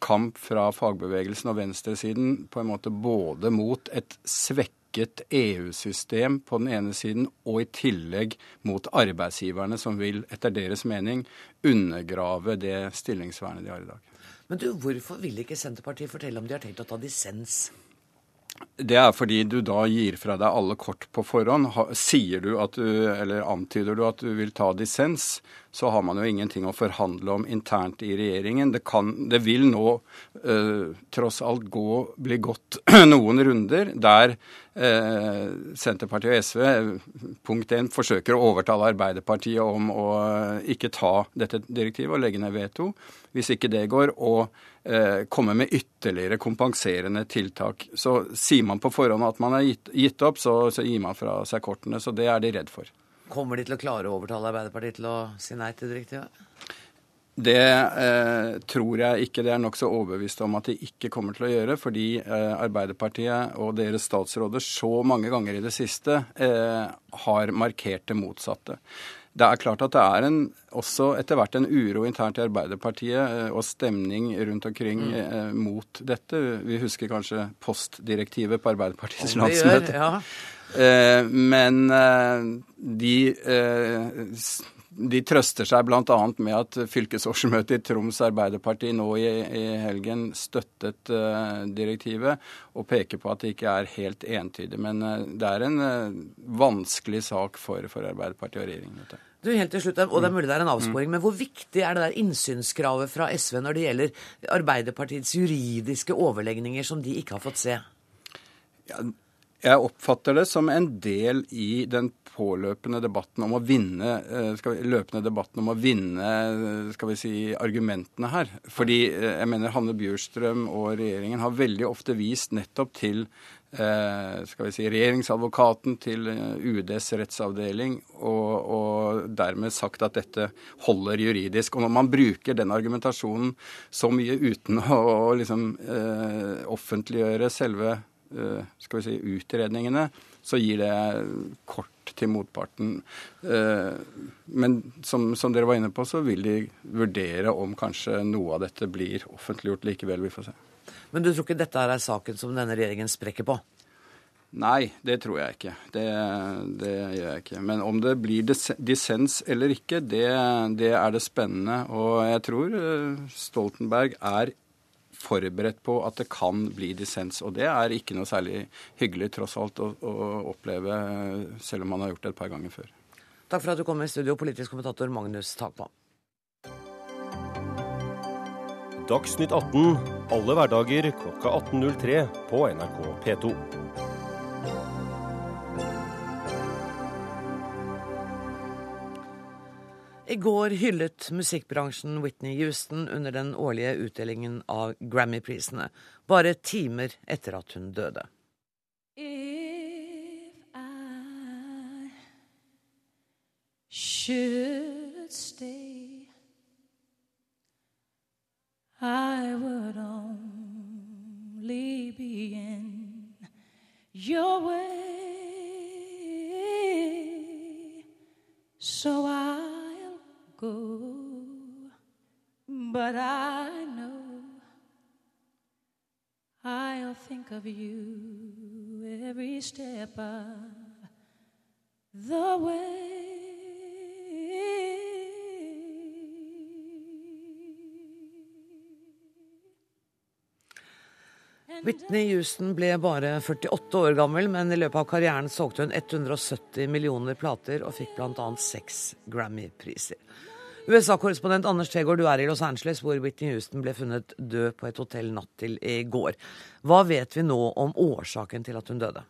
kamp fra fagbevegelsen og venstresiden på en måte både mot et svekket EU-system på den ene siden, og i tillegg mot arbeidsgiverne, som vil etter deres mening undergrave det stillingsvernet de har i dag. Men du, hvorfor vil ikke Senterpartiet fortelle om de har tenkt å ta dissens? Det er fordi du da gir fra deg alle kort på forhånd. Sier du at du, eller antyder du at du vil ta dissens, så har man jo ingenting å forhandle om internt i regjeringen. Det, kan, det vil nå uh, tross alt gå, bli gått noen runder der Senterpartiet og SV punkt 1, forsøker å overtale Arbeiderpartiet om å ikke ta dette direktivet og legge ned veto. Hvis ikke det går, og uh, komme med ytterligere kompenserende tiltak. Så sier man på forhånd at man har gitt, gitt opp, så, så gir man fra seg kortene. Så det er de redd for. Kommer de til å klare å overtale Arbeiderpartiet til å si nei til direktivet? Det eh, tror jeg ikke. Det er nokså overbevist om at de ikke kommer til å gjøre, fordi eh, Arbeiderpartiet og deres statsråder så mange ganger i det siste eh, har markert det motsatte. Det er klart at det er en, også etter hvert en uro internt i Arbeiderpartiet eh, og stemning rundt omkring mm. eh, mot dette. Vi husker kanskje postdirektivet på Arbeiderpartiets landsmøte. Ja. Eh, men eh, de, eh, de trøster seg bl.a. med at fylkesårsmøtet i Troms Arbeiderparti nå i, i helgen støttet direktivet, og peker på at det ikke er helt entydig. Men det er en vanskelig sak for, for Arbeiderpartiet og regjeringen. Dette. Du, helt til slutt, og det er mulig det er en avsporing, mm. men Hvor viktig er det der innsynskravet fra SV når det gjelder Arbeiderpartiets juridiske overlegninger som de ikke har fått se? Ja, jeg oppfatter det som en del i den påløpende debatten om å vinne eh, vi, løpende debatten om å vinne skal vi si, argumentene her. Fordi eh, jeg mener Hanne Bjurstrøm og regjeringen har veldig ofte vist nettopp til eh, skal vi si, regjeringsadvokaten, til UDs rettsavdeling, og, og, dermed sagt at dette holder juridisk. Og når man bruker den argumentasjonen så mye uten å, liksom, eh, offentliggjøre selve Eh, skal vi si, utredningene, så gir det kort til motparten. Eh, men som, som, dere var inne på, så vil de vurdere om kanskje noe av dette blir offentliggjort likevel. Vi får se. Men du tror ikke dette er saken som denne regjeringen sprekker på? Nei, det tror jeg ikke. Det, det, gjør jeg ikke. Men om det blir dissens eller ikke, det, det er det spennende. Og jeg tror eh, Stoltenberg er forberedt på at det kan bli dissens. Og det er ikke noe særlig hyggelig tross alt å, å oppleve, selv om man har gjort det et par ganger før. Takk for at du kom i studio, politisk kommentator Magnus Takvam. Dagsnytt 18 alle hverdager klokka 18.03 på NRK P2. I går hyllet musikkbransjen Whitney Houston under den årlige utdelingen av Grammy-prisene, bare timer etter at hun døde. If I should stay, I would only be in your way. So I go, but I know I'll think of you every step of the way. Whitney Houston ble bare 48 år gammel, men i løpet av karrieren solgte hun 170 millioner plater og fikk bl.a. seks Grammy-priser. USA-korrespondent Anders Tegård, du er i Los Angeles, hvor Whitney Houston ble funnet død på et hotell natt til i går. Hva vet vi nå om årsaken til at hun døde?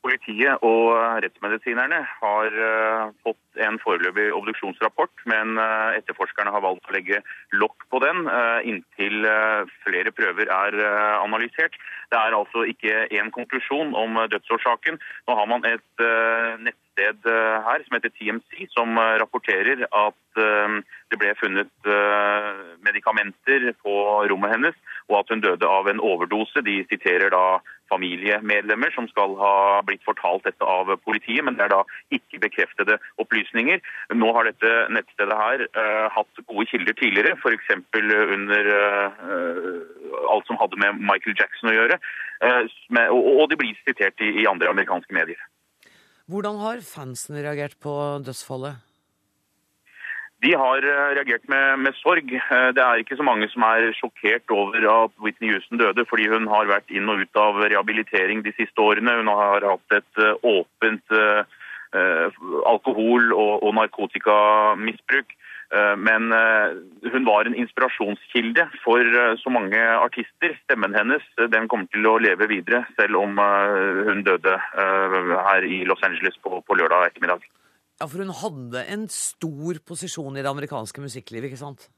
Politiet og rettsmedisinerne har uh, fått en foreløpig obduksjonsrapport, men uh, etterforskerne har valgt å legge lokk på den uh, inntil flere prøver er analysert. Det er altså ikke én konklusjon om dødsårsaken. Nå har man et nett nettsted eh, her som heter TMC, som eh, rapporterer at eh, det ble funnet medikamenter på rommet hennes, og at hun døde av en overdose. De siterer da familiemedlemmer som skal ha blitt fortalt dette av politiet, men det er da ikke bekreftede opplysninger. Nå har dette nettstedet her uh, hatt gode kilder tidligere, f.eks. under uh, alt som hadde med Michael Jackson å gjøre, uh, og, og, de blir sitert i, i andre amerikanske medier. Hvordan har fansen reagert på dødsfallet? De har eh, reagert med, med, sorg. Eh, det er ikke så mange som er sjokkert over at Whitney Houston døde, fordi hun har vært inn og ut av rehabilitering de siste årene. Hun har hatt et eh, åpent eh, alkohol- og, og narkotikamisbruk. Uh, men uh, hun var en inspirasjonskilde for så mange artister. Stemmen hennes den kommer til å leve videre, selv om hun døde her i Los Angeles på, på lørdag ettermiddag. Ja, For hun hadde en stor posisjon i det amerikanske musikklivet, ikke sant?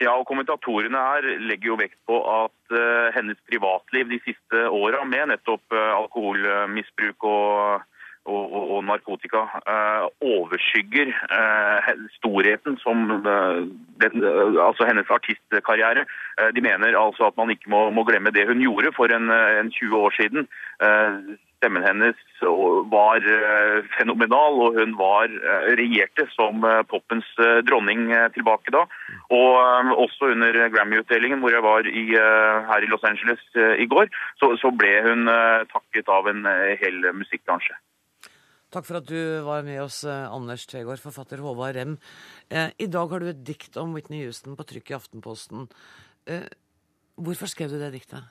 Ja, og kommentatorene her legger jo vekt på at hennes privatliv de siste åra, med nettopp alkoholmisbruk og, og, og, og narkotika, eh, overskygger storheten som den, altså hennes artistkarriere. de mener altså at man ikke må, må glemme det hun gjorde for en, en 20 år siden Stemmen hennes var eh, fenomenal, og hun var, eh, regjerte som eh, poppens dronning tilbake da. Og også under Grammy-utdelingen, hvor jeg var i, her i Los Angeles i går, så, så ble hun takket av en hel musikkbransje. Takk for at du var med oss, Anders Tvegård, forfatter Håvard Rem. I dag har du et dikt om Whitney Houston på trykk i Aftenposten. Hvorfor skrev du det diktet?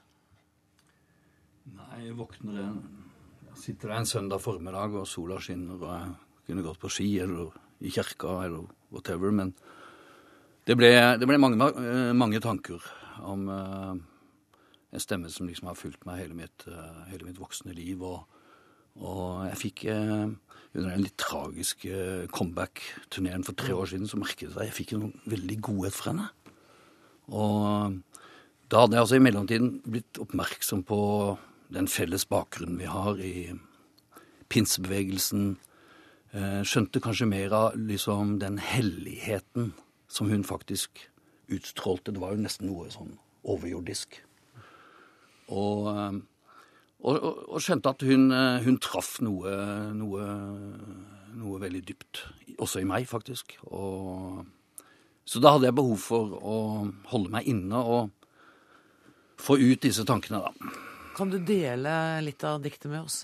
Nei, jeg våkner en sitter der en søndag formiddag, og sola skinner, og jeg kunne gått på ski eller i kirka eller whatever, men det ble, det ble mange, eh, mange, tanker om en stemme som liksom har fulgt meg hele mitt, hele mitt voksne liv. Og, og jeg fikk eh, under den litt tragiske comeback-turneen for tre år siden, så merket jeg at jeg fikk en veldig godhet for henne. Og da hadde jeg altså i mellomtiden blitt oppmerksom på den felles bakgrunnen vi har i pinsebevegelsen. Eh, skjønte kanskje mer av liksom den helligheten som hun faktisk utstrålte. Det var jo nesten noe sånn overjordisk. Og, eh, og, og skjønte at hun, eh, hun traff noe, noe, noe, veldig dypt. Også i meg, faktisk. Og, så da hadde jeg behov for å holde meg inne og få ut disse tankene, da. Kan du dele litt av diktet med oss?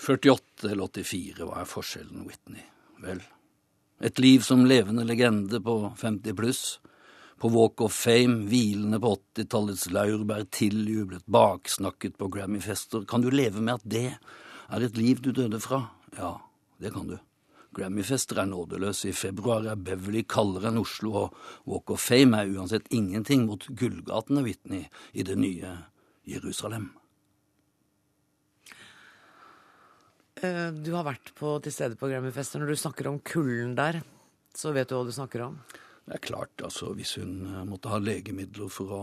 48 eller 84, hva er forskjellen, Whitney? Vel, et liv som levende legende på 50 pluss. På Walk of Fame, hvilende på 80-tallets laurbær, tiljublet, baksnakket på Grammy-fester. Kan du leve med at det er et liv du døde fra? Ja, det kan du. Grammy-fester er nådeløse. I februar er Beverly kaldere enn Oslo, og Walk of Fame er uansett ingenting mot gullgatene, Whitney, i det nye Jerusalem. Eh, du har vært på, til stede på Grammy-fester. Når du snakker om kulden der, så vet du hva du snakker om? Det er klart, altså hvis hun eh, måtte ha legemidler for å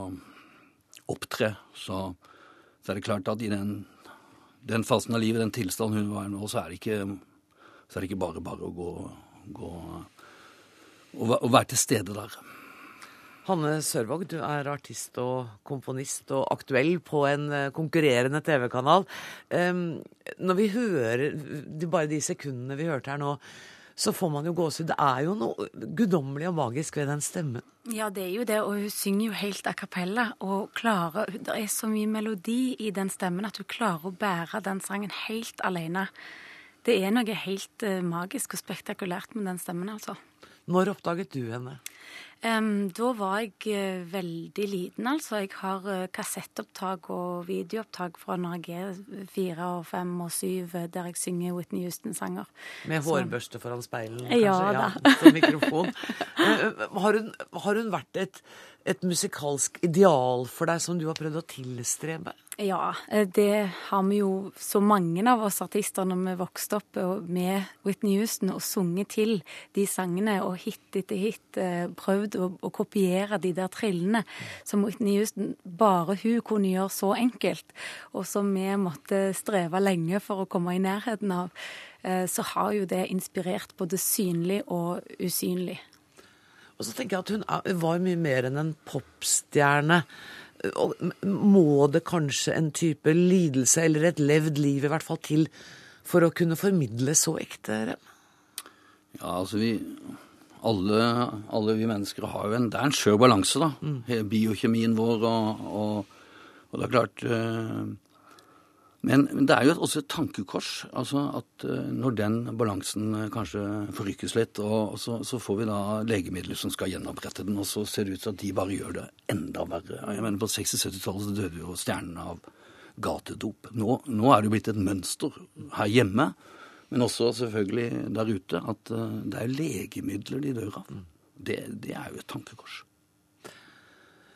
opptre, så, så er det klart at i den, den, fasen av livet, den tilstanden hun var i nå, så er det ikke, er det ikke bare bare å gå, gå og være til stede der. Hanne Sørvåg, du er artist og komponist og aktuell på en eh, konkurrerende TV-kanal. Når vi hører bare de sekundene vi hørte her nå, så får man jo gåsehud. Det er jo noe guddommelig og magisk ved den stemmen. Ja, det er jo det, og hun synger jo helt a cappella. Og klarer, det er så mye melodi i den stemmen at hun klarer å bære den sangen helt alene. Det er noe helt uh, magisk og spektakulært med den stemmen, altså. Når oppdaget du henne? Da var jeg uh, veldig liten, altså. Jeg har uh, kassettopptak og videoopptak fra når jeg er fire og fem og syv, uh, der jeg synger Whitney Houston-sanger. Med Så. hårbørste foran speilet? Kanskje? Ja da. Ja, mikrofon. har, hun, har hun vært et et musikalsk ideal for deg som du har prøvd å tilstrebe? Ja, eh, det har vi jo så mange av oss artister når vi vokste opp med Whitney Houston og sunget til de sangene og hit etter hit eh, prøvd å, å kopiere de der trillene som Whitney Houston bare hun kunne gjøre så enkelt, og som vi måtte streve lenge for å komme i nærheten av. Eh, så har jo det inspirert både synlig og usynlig. Og så tenker jeg at hun var mye mer enn en popstjerne. Og må det kanskje en type lidelse eller et levd liv i hvert fall til for å kunne formidle så ekte, Rem? Ja, altså vi alle, alle, vi mennesker har jo en Det er en skjør balanse, da. Mm. Biokjemien vår og, og, og, det er klart uh, Men, men, det er jo også et tankekors. altså at uh, Når den balansen uh, kanskje forrykkes litt, og, og så, så, får vi da legemidler som skal gjenopprette den, og så ser det ut til at de bare gjør det enda verre. Jeg mener På 60-70-tallet døde jo stjernene av gatedop. Nå, nå, er det jo blitt et mønster her hjemme, men også selvfølgelig der ute, at uh, det er legemidler de dør av. Det, det er jo et tankekors.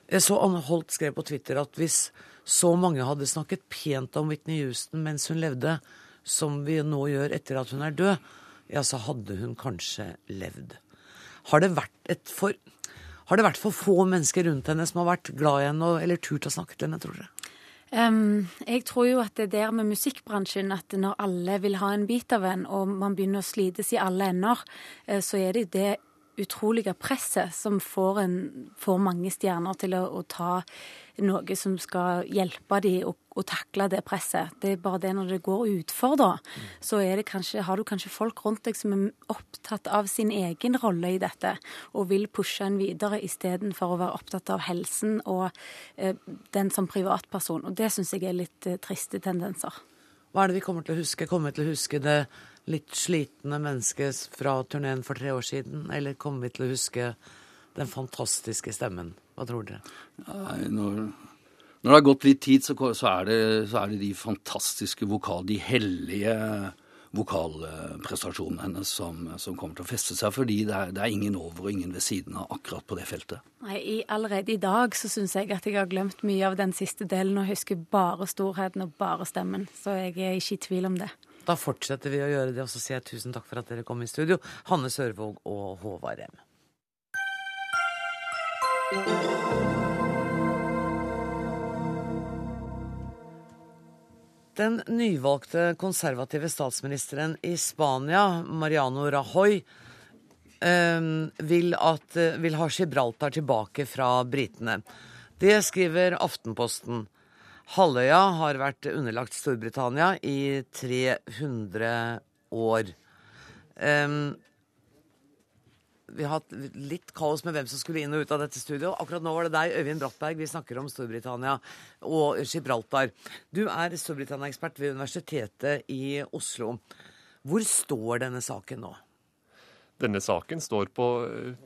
Jeg så Anne Holt skrev på Twitter at hvis så mange hadde snakket pent om Whitney Houston mens hun levde, som vi nå gjør etter at hun er død, ja, så hadde hun kanskje levd. Har det vært, for, har det vært for få mennesker rundt henne som har vært glad i henne eller turt å snakke til henne, tror dere? Um, jeg tror jo at det der med musikkbransjen, at når alle vil ha en bit av en, og man begynner å slites i alle ender, eh, så er det det utrolige presset som får, en, får mange stjerner til å, å, ta noe som skal hjelpe dem å, å, takle det presset. Det er bare det når det går utfor, da, så kanskje, har du kanskje folk rundt deg som er opptatt av sin egen rolle i dette, og vil pushe en videre istedenfor å være opptatt av helsen og eh, den som privatperson. Og det syns jeg er litt eh, triste tendenser. Hva er det vi kommer til å huske? Kommer vi til å huske det litt slitne mennesket fra turneen for tre år siden, eller kommer vi til å huske den fantastiske stemmen? Hva tror dere? Nei, når, når, det har gått litt tid, så, så, er, det, så er, det, de fantastiske vokal... De hellige vokalprestasjonene hennes som, som, kommer til å feste seg, fordi det er, det er, ingen over og ingen ved siden av akkurat på det feltet. Nei, i, Allerede i dag så syns jeg at jeg har glemt mye av den siste delen og husker bare storheten og bare stemmen, så jeg er ikke i tvil om det. Da fortsetter vi å gjøre det, og så sier jeg tusen takk for at dere kom i studio, Hanne Sørvåg og Håvard Rem. Den nyvalgte konservative statsministeren i Spania, Mariano Rajoy, ehm, vil, at, vil ha Gibraltar tilbake fra britene. Det skriver Aftenposten. Halvøya har vært underlagt Storbritannia i 300 år. Um, vi har hatt litt kaos med hvem som skulle inn og ut av dette studio. Akkurat nå var det deg, Øyvind Brattberg. Vi snakker om Storbritannia og Gibraltar. Du er Storbritannia-ekspert ved Universitetet i Oslo. Hvor står denne saken nå? Denne saken står på,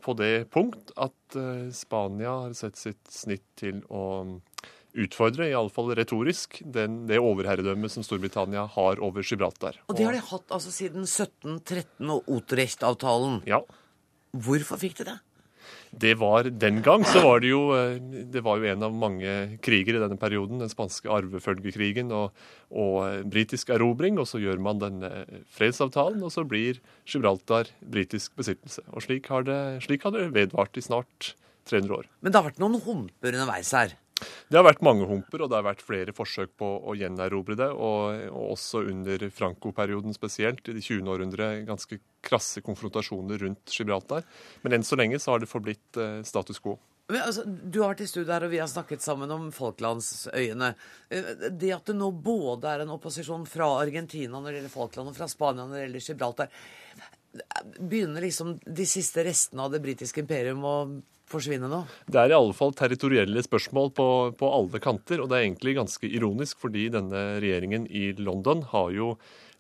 på det punkt at uh, Spania har sett sitt snitt til å utfordre, iallfall retorisk, den, det overherredømmet som Storbritannia har over Gibraltar. Og det har de hatt altså siden 1713 og Utrecht-avtalen. Ja. Hvorfor fikk de det? Det var Den gang så var det jo eh, det var jo en av mange kriger i denne perioden. Den spanske arvefølgekrigen og, og eh, britisk erobring. Og så gjør man denne fredsavtalen, og så blir Gibraltar britisk besittelse. Og slik har det, slik har det vedvart i snart 300 år. Men det har vært noen humper underveis her? Det har vært mange humper, og det har vært flere forsøk på å gjenerobre det. Og, og også under Franco-perioden spesielt, i det 20. århundre, ganske krasse konfrontasjoner rundt Gibraltar. Men enn så lenge så har det forblitt eh, status quo. Men, altså, du har vært i studio her, og vi har snakket sammen om Falklandsøyene. Eh, det at det nå både er en opposisjon fra Argentina når det gjelder Falkland, og fra Spania når det gjelder Gibraltar, begynner liksom de siste restene av det britiske imperium å forsvinne nå? Det er i alle fall territorielle spørsmål på, på, alle kanter. Og det er egentlig ganske ironisk, fordi denne regjeringen i London har jo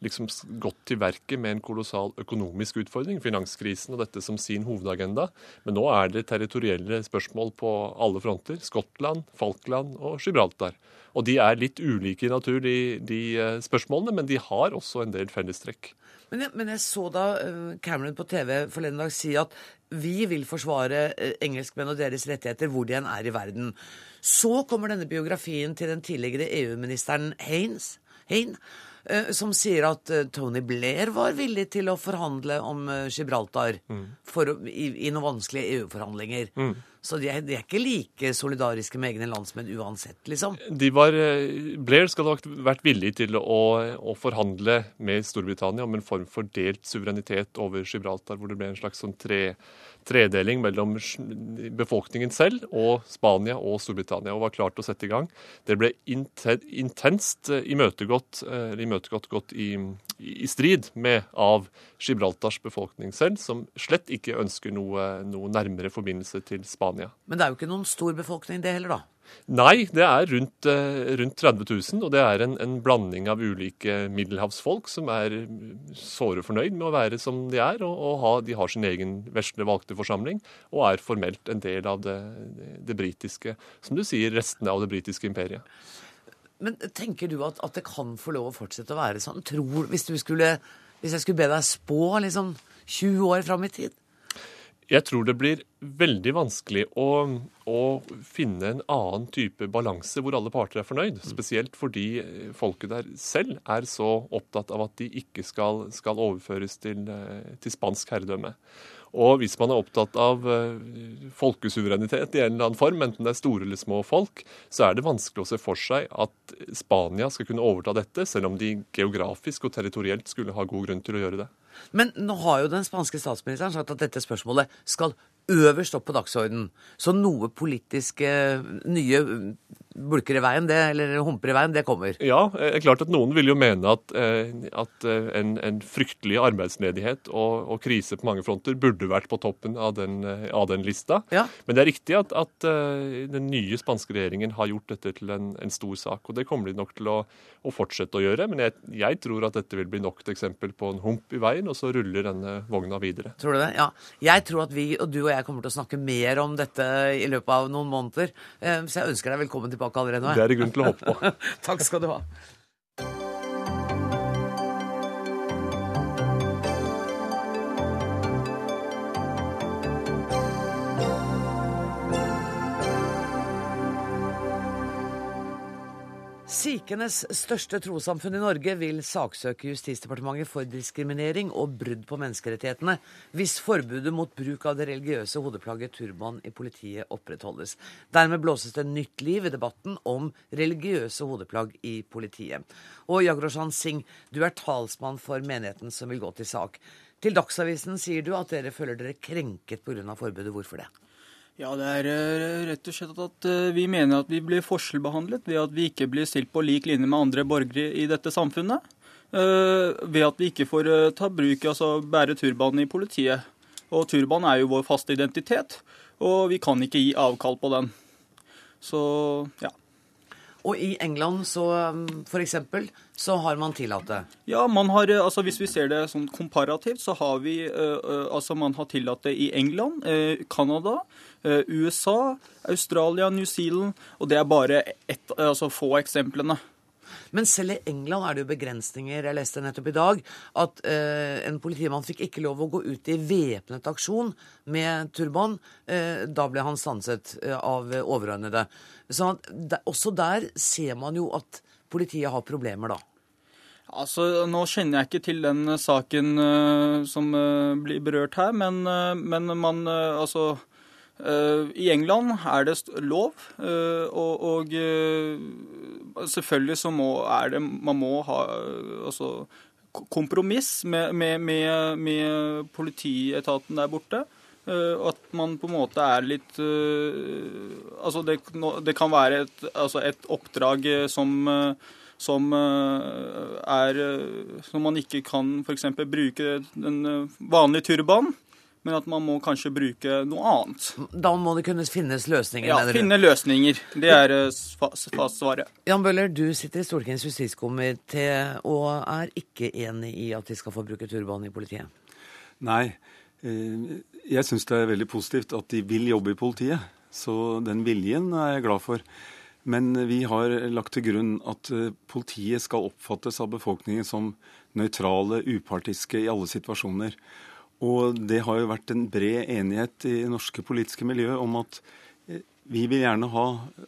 liksom gått til verket med en kolossal økonomisk utfordring, finanskrisen og dette som sin hovedagenda. Men nå er det territorielle spørsmål på alle fronter. Skottland, Falkland og Gibraltar. Og de er litt ulike i natur, de, de eh, spørsmålene, men de har også en del fellestrekk. Men jeg, men jeg så da eh, Cameron på TV forleden dag si at vi vil forsvare eh, engelskmenn og deres rettigheter hvor de enn er i verden. Så kommer denne biografien til den tidligere EU-ministeren Haynes, Hayne, eh, som sier at eh, Tony Blair var villig til å forhandle om Gibraltar mm. for, i, i, noen vanskelige EU-forhandlinger. Mm. Så de er, de er, ikke like solidariske med egne landsmenn uansett, liksom? De var, Blair skal ha vært villig til å, å, forhandle med Storbritannia om en form for delt suverenitet over Gibraltar, hvor det ble en slags sånn tre tredeling mellom befolkningen selv og Spania og Storbritannia, og var klart til å sette i gang. Det ble intenst eh, imøtegått, eh, imøtegått godt i, i, strid med av Gibraltars befolkning selv, som slett ikke ønsker noe, noe nærmere forbindelse til Spania. Men det er jo ikke noen stor befolkning det heller, da? Nei, det er rundt, eh, rundt 30 000, og det er en, en, blanding av ulike middelhavsfolk som er såre fornøyd med å være som de er, og, og ha, de har sin egen vesle valgte forsamling, og er formelt en del av det, det, britiske, som du sier, restene av det britiske imperiet. Men tenker du at, at, det kan få lov å fortsette å være sånn? Tror, hvis, skulle, hvis jeg skulle be deg spå liksom 20 år fram i tid? Jeg tror det blir veldig vanskelig å, å, finne en annen type balanse hvor alle parter er fornøyd. Spesielt fordi folket der selv er så opptatt av at de ikke skal, skal overføres til, til spansk herredømme. Og hvis man er opptatt av eh, folkesuverenitet i en eller annen form, enten det er store eller små folk, så er det vanskelig å se for seg at Spania skal kunne overta dette, selv om de geografisk og territorielt skulle ha god grunn til å gjøre det. Men nå har jo den spanske statsministeren sagt at dette spørsmålet skal øverst opp på dagsordenen. Så noe politiske nye bulker i veien, det, eller humper i veien, det kommer. Ja, det er klart at noen vil jo mene at, eh, at eh, en, en, fryktelig arbeidsledighet og, og, krise på mange fronter burde vært på toppen av den, eh, av den lista. Ja. Men det er riktig at, at, den nye spanske regjeringen har gjort dette til en, en stor sak. Og det kommer de nok til å, å fortsette å gjøre. Men jeg, jeg, tror at dette vil bli nok et eksempel på en hump i veien, og så ruller denne vogna videre. Tror du det? Ja. Jeg tror at vi og du og jeg kommer til å snakke mer om dette i løpet av noen måneder. Så jeg ønsker deg velkommen tilbake tilbake allerede nå. Det er det grunn til å håpe på. Takk skal du ha. Sikenes største trossamfunn i Norge vil saksøke Justisdepartementet for diskriminering og brudd på menneskerettighetene hvis forbudet mot bruk av det religiøse hodeplagget turban i politiet opprettholdes. Dermed blåses det nytt liv i debatten om religiøse hodeplagg i politiet. Og Jagroshan Singh, du er talsmann for menigheten som vil gå til sak. Til Dagsavisen sier du at dere føler dere krenket pga. forbudet. Hvorfor det? Ja, Det er eh, rett og slett at eh, vi mener at vi blir forskjellbehandlet ved at vi ikke blir stilt på lik linje med andre borgere i dette samfunnet. Eh, ved at vi ikke får ta bruk, altså bære turban i politiet. Og turban er jo vår faste identitet, og vi kan ikke gi avkall på den. Så ja. Og i England så f.eks. for eksempel, så har man tillatt det? Ja, man har, eh, altså hvis vi ser det sånn komparativt, så har vi uh, altså man har tillatt det i England, Canada, USA, Australia, New Zealand. Og det er bare ett, altså få eksemplene. Men selv i England er det jo begrensninger. Jeg leste nettopp i dag at eh, en politimann fikk ikke lov å gå ut i væpnet aksjon med turban. Eh, da ble han stanset eh, av overordnede. Så der, også der ser man jo at politiet har problemer, da. Altså, Nå kjenner jeg ikke til den saken uh, som uh, blir berørt her, men, uh, men man altså I England er det lov, eh, og, og eh, selvfølgelig så må, er det Man må ha altså, kompromiss med, med, med, med, politietaten der borte. At man på en måte er litt Altså det, det kan være et, altså et oppdrag som, som er Som man ikke kan f.eks. bruke den vanlige turbanen men at man må kanskje bruke noe annet. Da må det kunne finnes løsninger? Ja, finne løsninger. Det er svaret. fastsvaret. Jan Bøhler, du sitter i Stortingets justiskomité og er ikke enig i at de skal få bruke turban i politiet? Nei. Eh, jeg syns det er veldig positivt at de vil jobbe i politiet. Så den viljen er jeg glad for. Men vi har lagt til grunn at eh, politiet skal oppfattes av befolkningen som nøytrale, upartiske i alle situasjoner. Og det har jo vært en bred enighet i norske politiske miljø om at eh, vi vil gjerne ha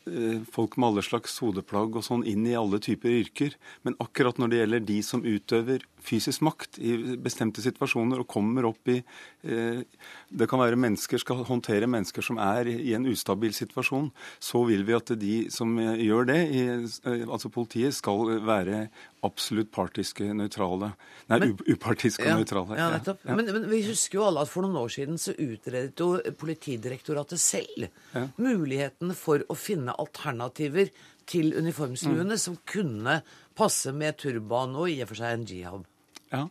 eh, folk med alle slags hodeplagg og sånn inn i alle typer yrker. Men akkurat når det gjelder de som utøver fysisk makt i bestemte situasjoner og kommer opp i eh, Det kan være mennesker skal håndtere mennesker som er i en ustabil situasjon. Så vil vi at de som gjør det, i, eh, altså politiet, skal være absolutt partiske nøytrale. Nei, men, upartiske ja, nøytrale. Ja, nettopp. Ja. Men, men, vi husker jo alle at for noen år siden så utredet jo Politidirektoratet selv ja. mulighetene for å finne alternativer til uniformsluene mm. som kunne passe med turban og i og for seg en jihab. Ja.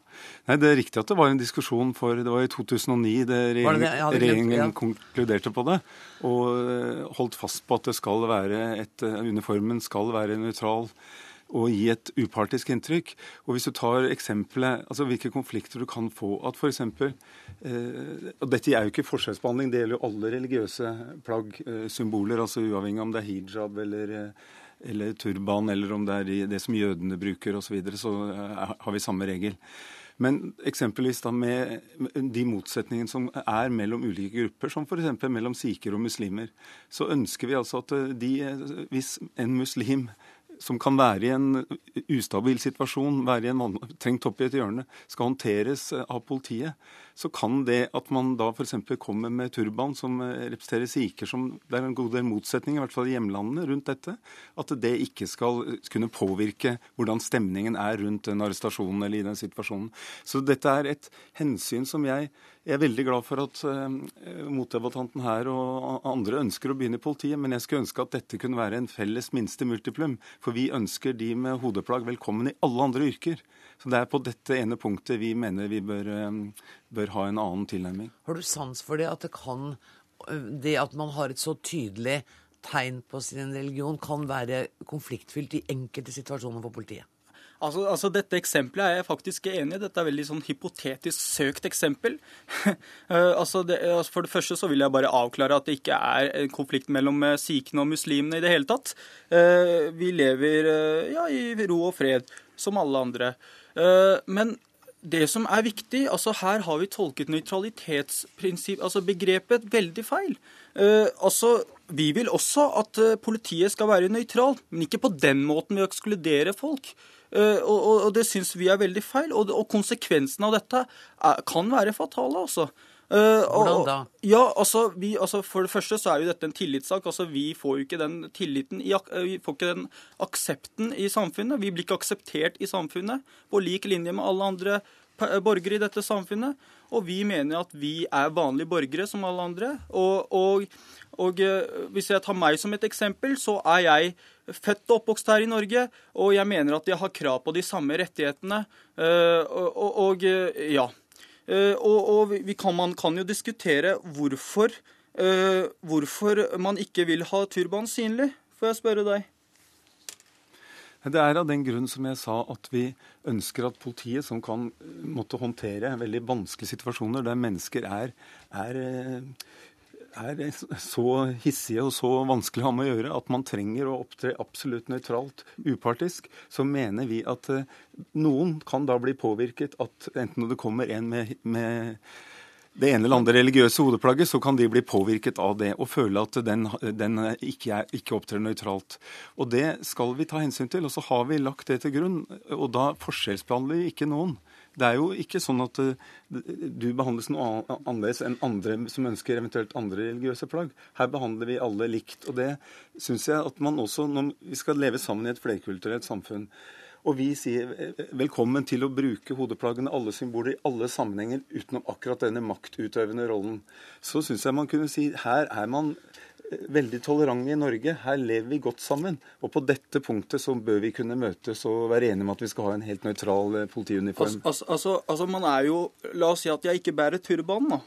Nei, Det er riktig at det var en diskusjon for Det var i 2009 det regjeringen, det? Ja. konkluderte på det. Og eh, holdt fast på at det skal være et, eh, uniformen skal være nøytral og gi et upartisk inntrykk. Og hvis du tar eksempelet, altså hvilke konflikter du kan få at f.eks. Eh, og dette er jo ikke forskjellsbehandling, det gjelder jo alle religiøse plagg, eh, symboler, altså uavhengig om det er hijab eller eh, eller turban, eller om det er det som jødene bruker osv., så, videre, så eh, har vi samme regel. Men eksempelvis da med de motsetningene som er mellom ulike grupper, som f.eks. mellom sikher og muslimer, så ønsker vi altså at eh, de, eh, hvis en muslim som kan være i en ustabil situasjon, være i en trengt opp i et hjørne, skal håndteres av politiet, så kan det at man da f.eks. kommer med turban som eh, representerer sikher, som det er en god del motsetning, i hvert fall i hjemlandene, rundt dette, at det ikke skal kunne påvirke hvordan stemningen er rundt den arrestasjonen eller i den situasjonen. Så dette er et hensyn som jeg jeg er veldig glad for at uh, motdebattanten her og andre ønsker å begynne i politiet, men jeg skulle ønske at dette kunne være en felles minste multiplum. For vi ønsker de med hodeplagg velkommen i alle andre yrker. Så det er på dette ene punktet vi mener vi bør, um, bør ha en annen tilnærming. Har du sans for det at det kan Det at man har et så tydelig tegn på sin religion, kan være konfliktfylt i enkelte situasjoner for politiet? Altså, altså, Dette eksempelet er jeg faktisk enig i. Dette er veldig sånn hypotetisk søkt eksempel. uh, altså det, altså for det første så vil jeg bare avklare at det ikke er en konflikt mellom uh, sikhene og muslimene i det hele tatt. Uh, vi lever ja, i ro og fred, som alle andre. Men det som er viktig, altså her har vi tolket nøytralitetsprinsipp, altså begrepet, veldig feil. altså, Vi vil også at politiet skal være nøytralt, men ikke på den måten ved å ekskludere folk. Eh, og, det syns vi er veldig feil. Og, konsekvensen av dette kan være fatale, altså. Uh, Hvordan da? Ja, altså, vi, altså, For det første så er jo dette en tillitssak. altså Vi får jo ikke den tilliten, i, vi får ikke den aksepten i samfunnet. Vi blir ikke akseptert i samfunnet på lik linje med alle andre borgere i dette samfunnet. Og vi mener at vi er vanlige borgere som alle andre. Og, og, og hvis jeg tar meg som et eksempel, så er jeg født og oppvokst her i Norge, og jeg mener at jeg har krav på de samme rettighetene. Eh, og, og, eh, ja. Eh, og, vi kan, man kan jo diskutere hvorfor, hvorfor man ikke vil ha turban synlig, får jeg spørre deg. Det er av den grunn som jeg sa at vi ønsker at politiet, som kan måtte håndtere veldig vanskelige situasjoner der mennesker er, er er så hissige og så vanskelig å ha med å gjøre at man trenger å opptre absolutt nøytralt, upartisk, så mener vi at uh, noen kan da bli påvirket at enten det kommer en med, med det ene eller andre religiøse hodeplagget, så kan de bli påvirket av det og føle at den, den ikke, er, ikke, opptrer nøytralt. Og Det skal vi ta hensyn til. Og så har vi lagt det til grunn. Og da forskjellsbehandler vi ikke noen. Det er jo ikke sånn at eh, du behandles noe annerledes enn andre som ønsker eventuelt andre religiøse plagg. Her behandler vi alle likt. Og det syns jeg at man også, når vi skal leve sammen i et flerkulturelt samfunn, og vi sier eh, velkommen til å bruke hodeplaggene, alle symboler, i alle sammenhenger, utenom akkurat denne maktutøvende rollen. Så syns jeg man kunne si her er man veldig tolerante i Norge. Her lever vi godt sammen. Og på dette punktet så bør vi kunne møtes og være enige om at vi skal ha en helt nøytral eh, politiuniform. Altså, altså, altså, man er jo La oss si at jeg ikke bærer turban, da.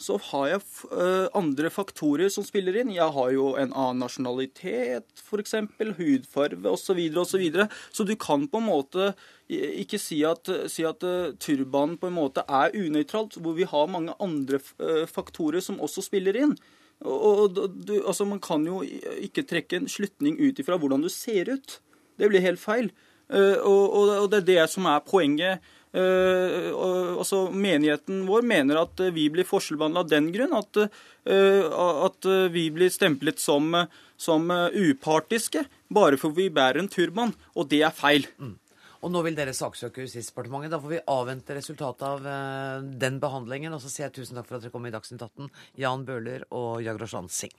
Så har jeg uh, andre faktorer som spiller inn. Jeg har jo en annen nasjonalitet, f.eks. Hudfarve osv. osv. Så, videre, så du kan på en måte ikke si at, si at uh, turbanen på en måte er unøytralt, hvor vi har mange andre uh, faktorer som også spiller inn. Og, du, altså Man kan jo ikke trekke en slutning ut ifra hvordan du ser ut. Det blir helt feil. Og, og, det er det som er poenget. Altså Menigheten vår mener at vi blir forskjellbehandla av den grunn. At, uh, at, vi blir stemplet som, som upartiske bare for vi bærer en turban. Og det er feil. Mm. Og nå vil dere saksøke Justisdepartementet. Da får vi avvente resultatet av den behandlingen. Og så sier jeg tusen takk for at dere kom i Dagsnytt 18, Jan Bøhler og Jagroshan Singh.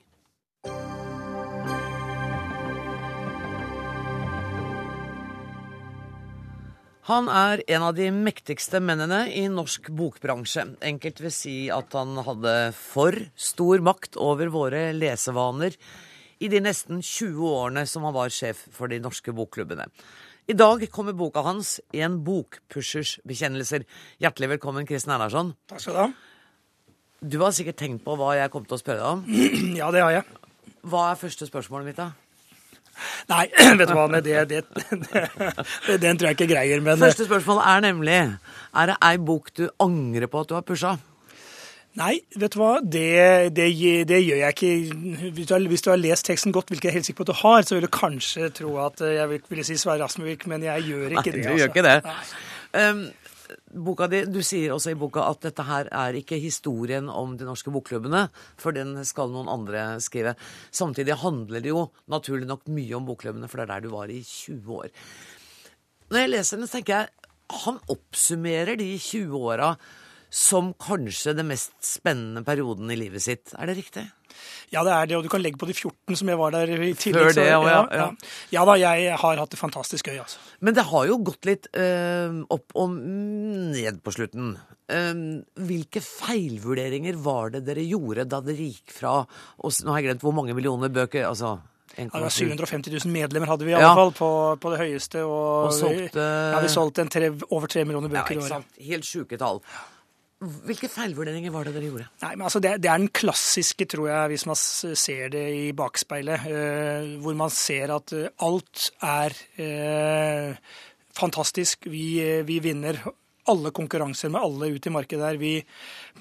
Han er en av de mektigste mennene i norsk bokbransje. Enkelt vil si at han hadde for stor makt over våre lesevaner i de nesten 20 årene som han var sjef for de norske bokklubbene. I dag kommer boka hans en bokpushers bekjennelser. Hjertelig velkommen, Kristin Erlandsson. Takk skal du ha. Du har sikkert tenkt på hva jeg kom til å spørre deg om. Ja, det har jeg. Hva er første spørsmålet mitt, da? Nei, vet du hva, det, det, det, det, den tror jeg ikke greier, men Første spørsmål er nemlig Er det ei bok du angrer på at du har pusha? Nei, vet du hva, det, det, det gjør jeg ikke. Hvis du, har, hvis du, har, lest teksten godt, hvilket jeg er helt sikker på at du har, så vil du kanskje tro at jeg vil, si Sverre Asmevik, men jeg gjør ikke Nei, det. Du gjør ikke det. Um, boka di, Du sier også i boka at dette her er ikke historien om de norske bokklubbene, for den skal noen andre skrive. Samtidig handler det jo naturlig nok mye om bokklubbene, for det er der du var i 20 år. Når jeg leser den, så tenker jeg han oppsummerer de 20 åra som kanskje den mest spennende perioden i livet sitt. Er det riktig? Ja, det er det, og du kan legge på de 14 som jeg var der i tillegg. Før det, så, ja, ja, ja. ja. ja da, jeg har hatt det fantastisk gøy, altså. Men det har jo gått litt øh, opp og ned på slutten. Um, hvilke feilvurderinger var det dere gjorde da dere gikk fra og, Nå har jeg glemt hvor mange millioner bøker altså Ja, 750 000 medlemmer hadde vi i Ja. alle fall på, på det høyeste. Og, Og solgte- ja, vi solgte en tre, over tre millioner Ja, bøker i ikke året. Helt sjuke tall. Hvilke feilvurderinger var det dere gjorde? Nei, men altså det, det er den klassiske, tror jeg, hvis man ser det i bakspeilet. eh, hvor man ser at eh, alt er eh, fantastisk. Vi, eh, vi vinner alle konkurranser med alle ut i markedet der. Vi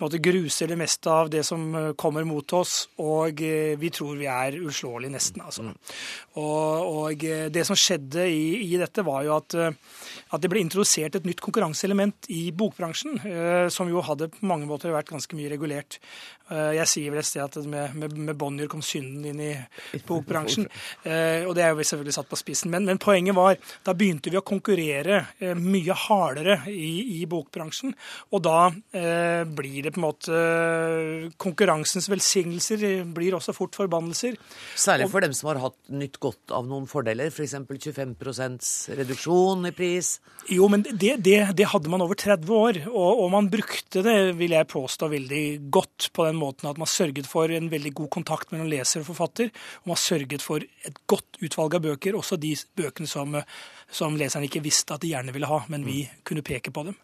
måte, gruser det meste av det som eh, kommer mot oss, og eh, vi tror vi er uslåelige, nesten. altså. Og, og eh, det som skjedde i, i dette, var jo at, at det ble introdusert et nytt konkurranseelement i bokbransjen, som jo hadde på mange måter vært ganske mye regulert. Jeg sier vel et sted at med, med, med Bonnier kom synden inn i bokbransjen. Og det er jo selvfølgelig satt på spissen. Men, men poenget var, da begynte vi å konkurrere mye hardere i, i bokbransjen. Og da eh, blir det på en måte Konkurransens velsignelser blir også fort forbannelser. Særlig Og- for dem som har hatt nytt godt av noen fordeler, f.eks. 25% reduksjon i pris. Jo, men det, det, det hadde man over 30 år, og, og man brukte det, vil jeg påstå, veldig godt på den måten at man sørget for en veldig god kontakt mellom leser og forfatter, og man sørget for et godt utvalg av bøker, også de bøkene som, som leserne ikke visste at de gjerne ville ha, men vi kunne peke på dem.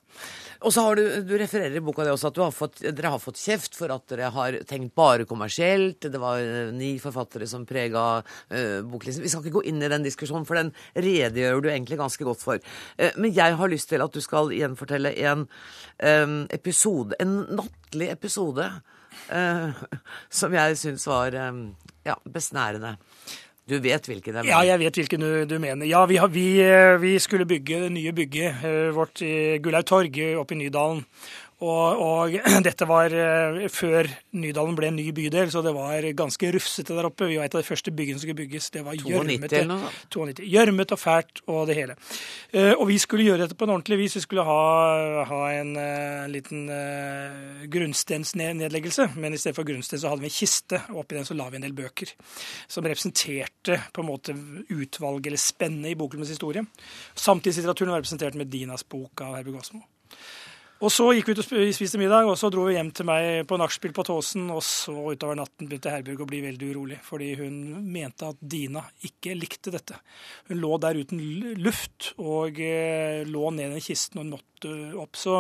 Og så har du, du refererer i boka det også at har fått, dere har fått kjeft for at dere har tenkt bare kommersielt. Det var eh, ni forfattere som prega uh, boklisten. Vi skal ikke gå inn i den diskusjonen, for den redegjør du egentlig ganske godt for. Uh, men jeg har lyst til at du skal gjenfortelle en um, episode, en nattlig episode, uh, som jeg syns var um, ja, besnærende. Du vet hvilken jeg mener? Ja, jeg vet hvilken du, du mener. Ja, vi, har, vi, eh, vi skulle bygge det nye bygget eh, vårt i Gullaug torg eh, oppe i Nydalen. Og, og dette var eh, før Nydalen ble en ny bydel, så det var ganske rufsete der oppe. Vi var et av de første byggene som skulle bygges. Det var 92 gjørmete. eller noe sånt? 92. Gjørmete og fælt og det hele. Eh, Og vi skulle gjøre dette på en ordentlig vis. Vi skulle ha, ha en eh, liten grunnstensnedleggelse, men i stedet for grunnsten så hadde vi en kiste, og oppi den så la vi en del bøker som representerte på en måte utvalget eller spennet i bokklubbens historie. Samtidslitteraturen var representert med Dinas bok av Herbjørg Wassmo. Og så gikk vi ut og spiste middag, og så dro vi hjem til meg på nachspiel på Tåsen. Og så utover natten begynte Herbjørg å bli veldig urolig, fordi hun mente at Dina ikke likte dette. Hun lå der uten luft og eh, lå ned i kisten, og hun måtte opp. Så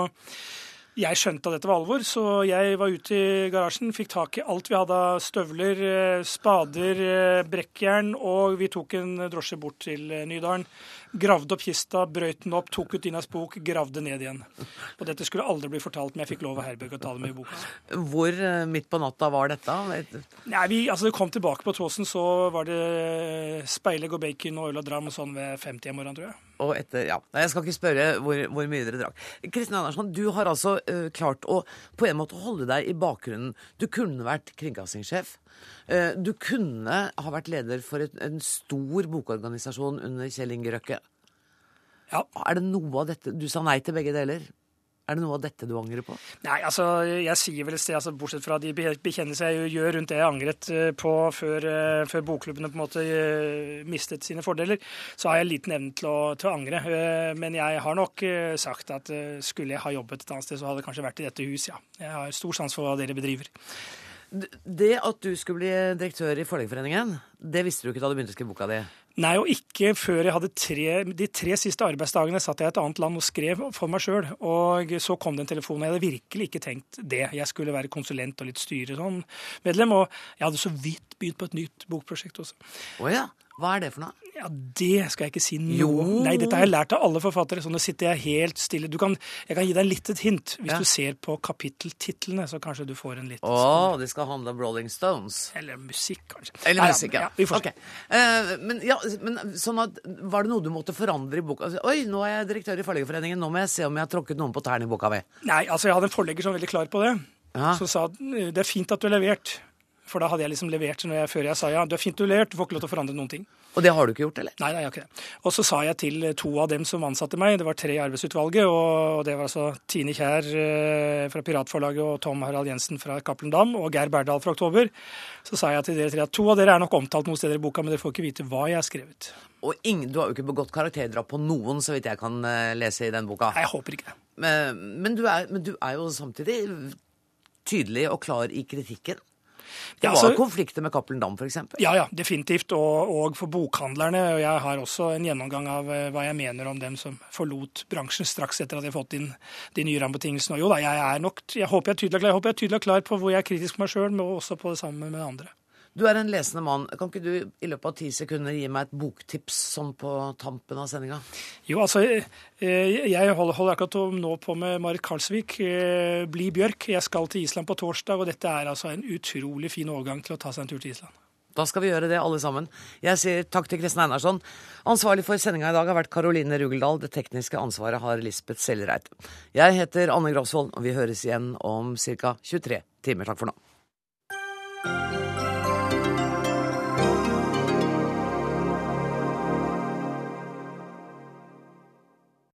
jeg skjønte at dette var alvor, så jeg var ute i garasjen, fikk tak i alt vi hadde av støvler, eh, spader, eh, brekkjern, og vi tok en drosje bort til eh, Nydalen. Gravde opp kista, brøyt den opp, tok ut Dinas bok, gravde ned igjen. Og dette skulle aldri bli fortalt, men jeg fikk lov av Herbjørg å ta det med i boka. Hvor midt på natta var dette? Nei, vi, altså, det kom tilbake på Tåsen, så var det speilegg og bacon og øl og dram og sånn ved 50 om morgenen, tror jeg. Og etter, ja. Jeg skal ikke spørre hvor, hvor mye dere drakk. Kristin Andersson, du har altså uh, klart å på en måte holde deg i bakgrunnen. Du kunne vært kringkastingssjef. Uh, du kunne ha vært leder for et, en stor bokorganisasjon under Kjell Inge Røkke. Er det noe av dette Du sa nei til begge deler. Er det noe av dette du angrer på? Nei, altså, jeg sier vel et sted, altså, bortsett fra de bekjennelser jeg gjør rundt det jeg angret eh, på før, eh, før bokklubbene på en måte eh, mistet sine fordeler, så har jeg liten evne til til å angre. Men jeg har nok sagt at skulle jeg ha jobbet et annet sted, så hadde det kanskje vært i dette hus, ja. Jeg har stor sans for hva dere bedriver. Det at du skulle bli direktør i Forleggerforeningen, det visste du ikke da du begynte å skrive boka di? Nei, og ikke før jeg hadde tre De tre siste arbeidsdagene satt jeg i et annet land og skrev for meg sjøl. Og så kom det en telefon. Jeg hadde virkelig ikke tenkt det. Jeg skulle være konsulent og litt styre sånn. Og jeg hadde så vidt begynt på et nytt bokprosjekt også. Oh, ja. Hva er det for noe? Ja, Det skal jeg ikke si noe Jo. Nei, dette har jeg lært av alle forfattere. Så nå sitter jeg helt stille. Du kan, jeg kan gi deg litt et hint. Hvis Ja. du ser på kapitteltitlene, så kanskje du får en litt Å, det skal handle om Rolling Stones. Eller musikk, kanskje. Eller musikk, ja. vi får se. Ok. Eh, men, ja, men sånn at, var det noe du måtte forandre i boka? Altså, Oi, nå er jeg direktør i Forleggerforeningen, nå må jeg se om jeg har tråkket noen på tærne i boka mi. Nei, altså jeg hadde en forlegger som var veldig klar på det. Som sa "Eh, det er fint at du har levert. For da hadde jeg liksom levert når jeg, før jeg sa ja, du er fint du har levert, du får ikke lov til å forandre noen ting. Og det har du ikke gjort, eller? Nei, nei, jeg har ikke det. Og så sa jeg til to av dem som ansatte meg, det var tre i arbeidsutvalget, og det var altså Tine Kjær eh, fra Piratforlaget og Tom Harald Jensen fra Cappelen Dam og Geir Berdal fra Oktober, så sa jeg til dere tre at to av dere er nok omtalt noen steder i boka, men dere får ikke vite hva jeg har skrevet. Og ingen, du har jo ikke begått karakterdrap på noen, så vidt jeg kan eh, lese i den boka. Nei, jeg håper ikke det. Men, men, du, er, men du er jo samtidig tydelig og klar i kritikken. Det Ja, var altså- konflikter med Cappelen Dam, f.eks. Ja, ja, definitivt. Og, og for bokhandlerne. Og jeg har også en gjennomgang av eh, hva jeg mener om dem som forlot bransjen straks etter at de har fått inn de nye rammebetingelsene. Og jo da, jeg er nok Jeg håper jeg er tydelig og klar, jeg håper jeg er tydelig og klar på hvor jeg er kritisk på meg sjøl, men også på det samme med andre. Du er en lesende mann. Kan ikke du i løpet av ti sekunder gi meg et boktips sånn på tampen av sendinga? Jo, altså, eh, jeg holder, holder akkurat nå på med Marit Karlsvik, eh, 'Bli Bjørk'. Jeg skal til Island på torsdag, og dette er altså en utrolig fin overgang til å ta seg en tur til Island. Da skal vi gjøre det, alle sammen. Jeg sier takk til Kristin Einarsson. Ansvarlig for sendinga i dag har vært Karoline Rugeldal. Det tekniske ansvaret har Lisbeth Sellereit. Jeg heter Anne Grosvold, og vi høres igjen om ca. 23 timer. Takk for nå.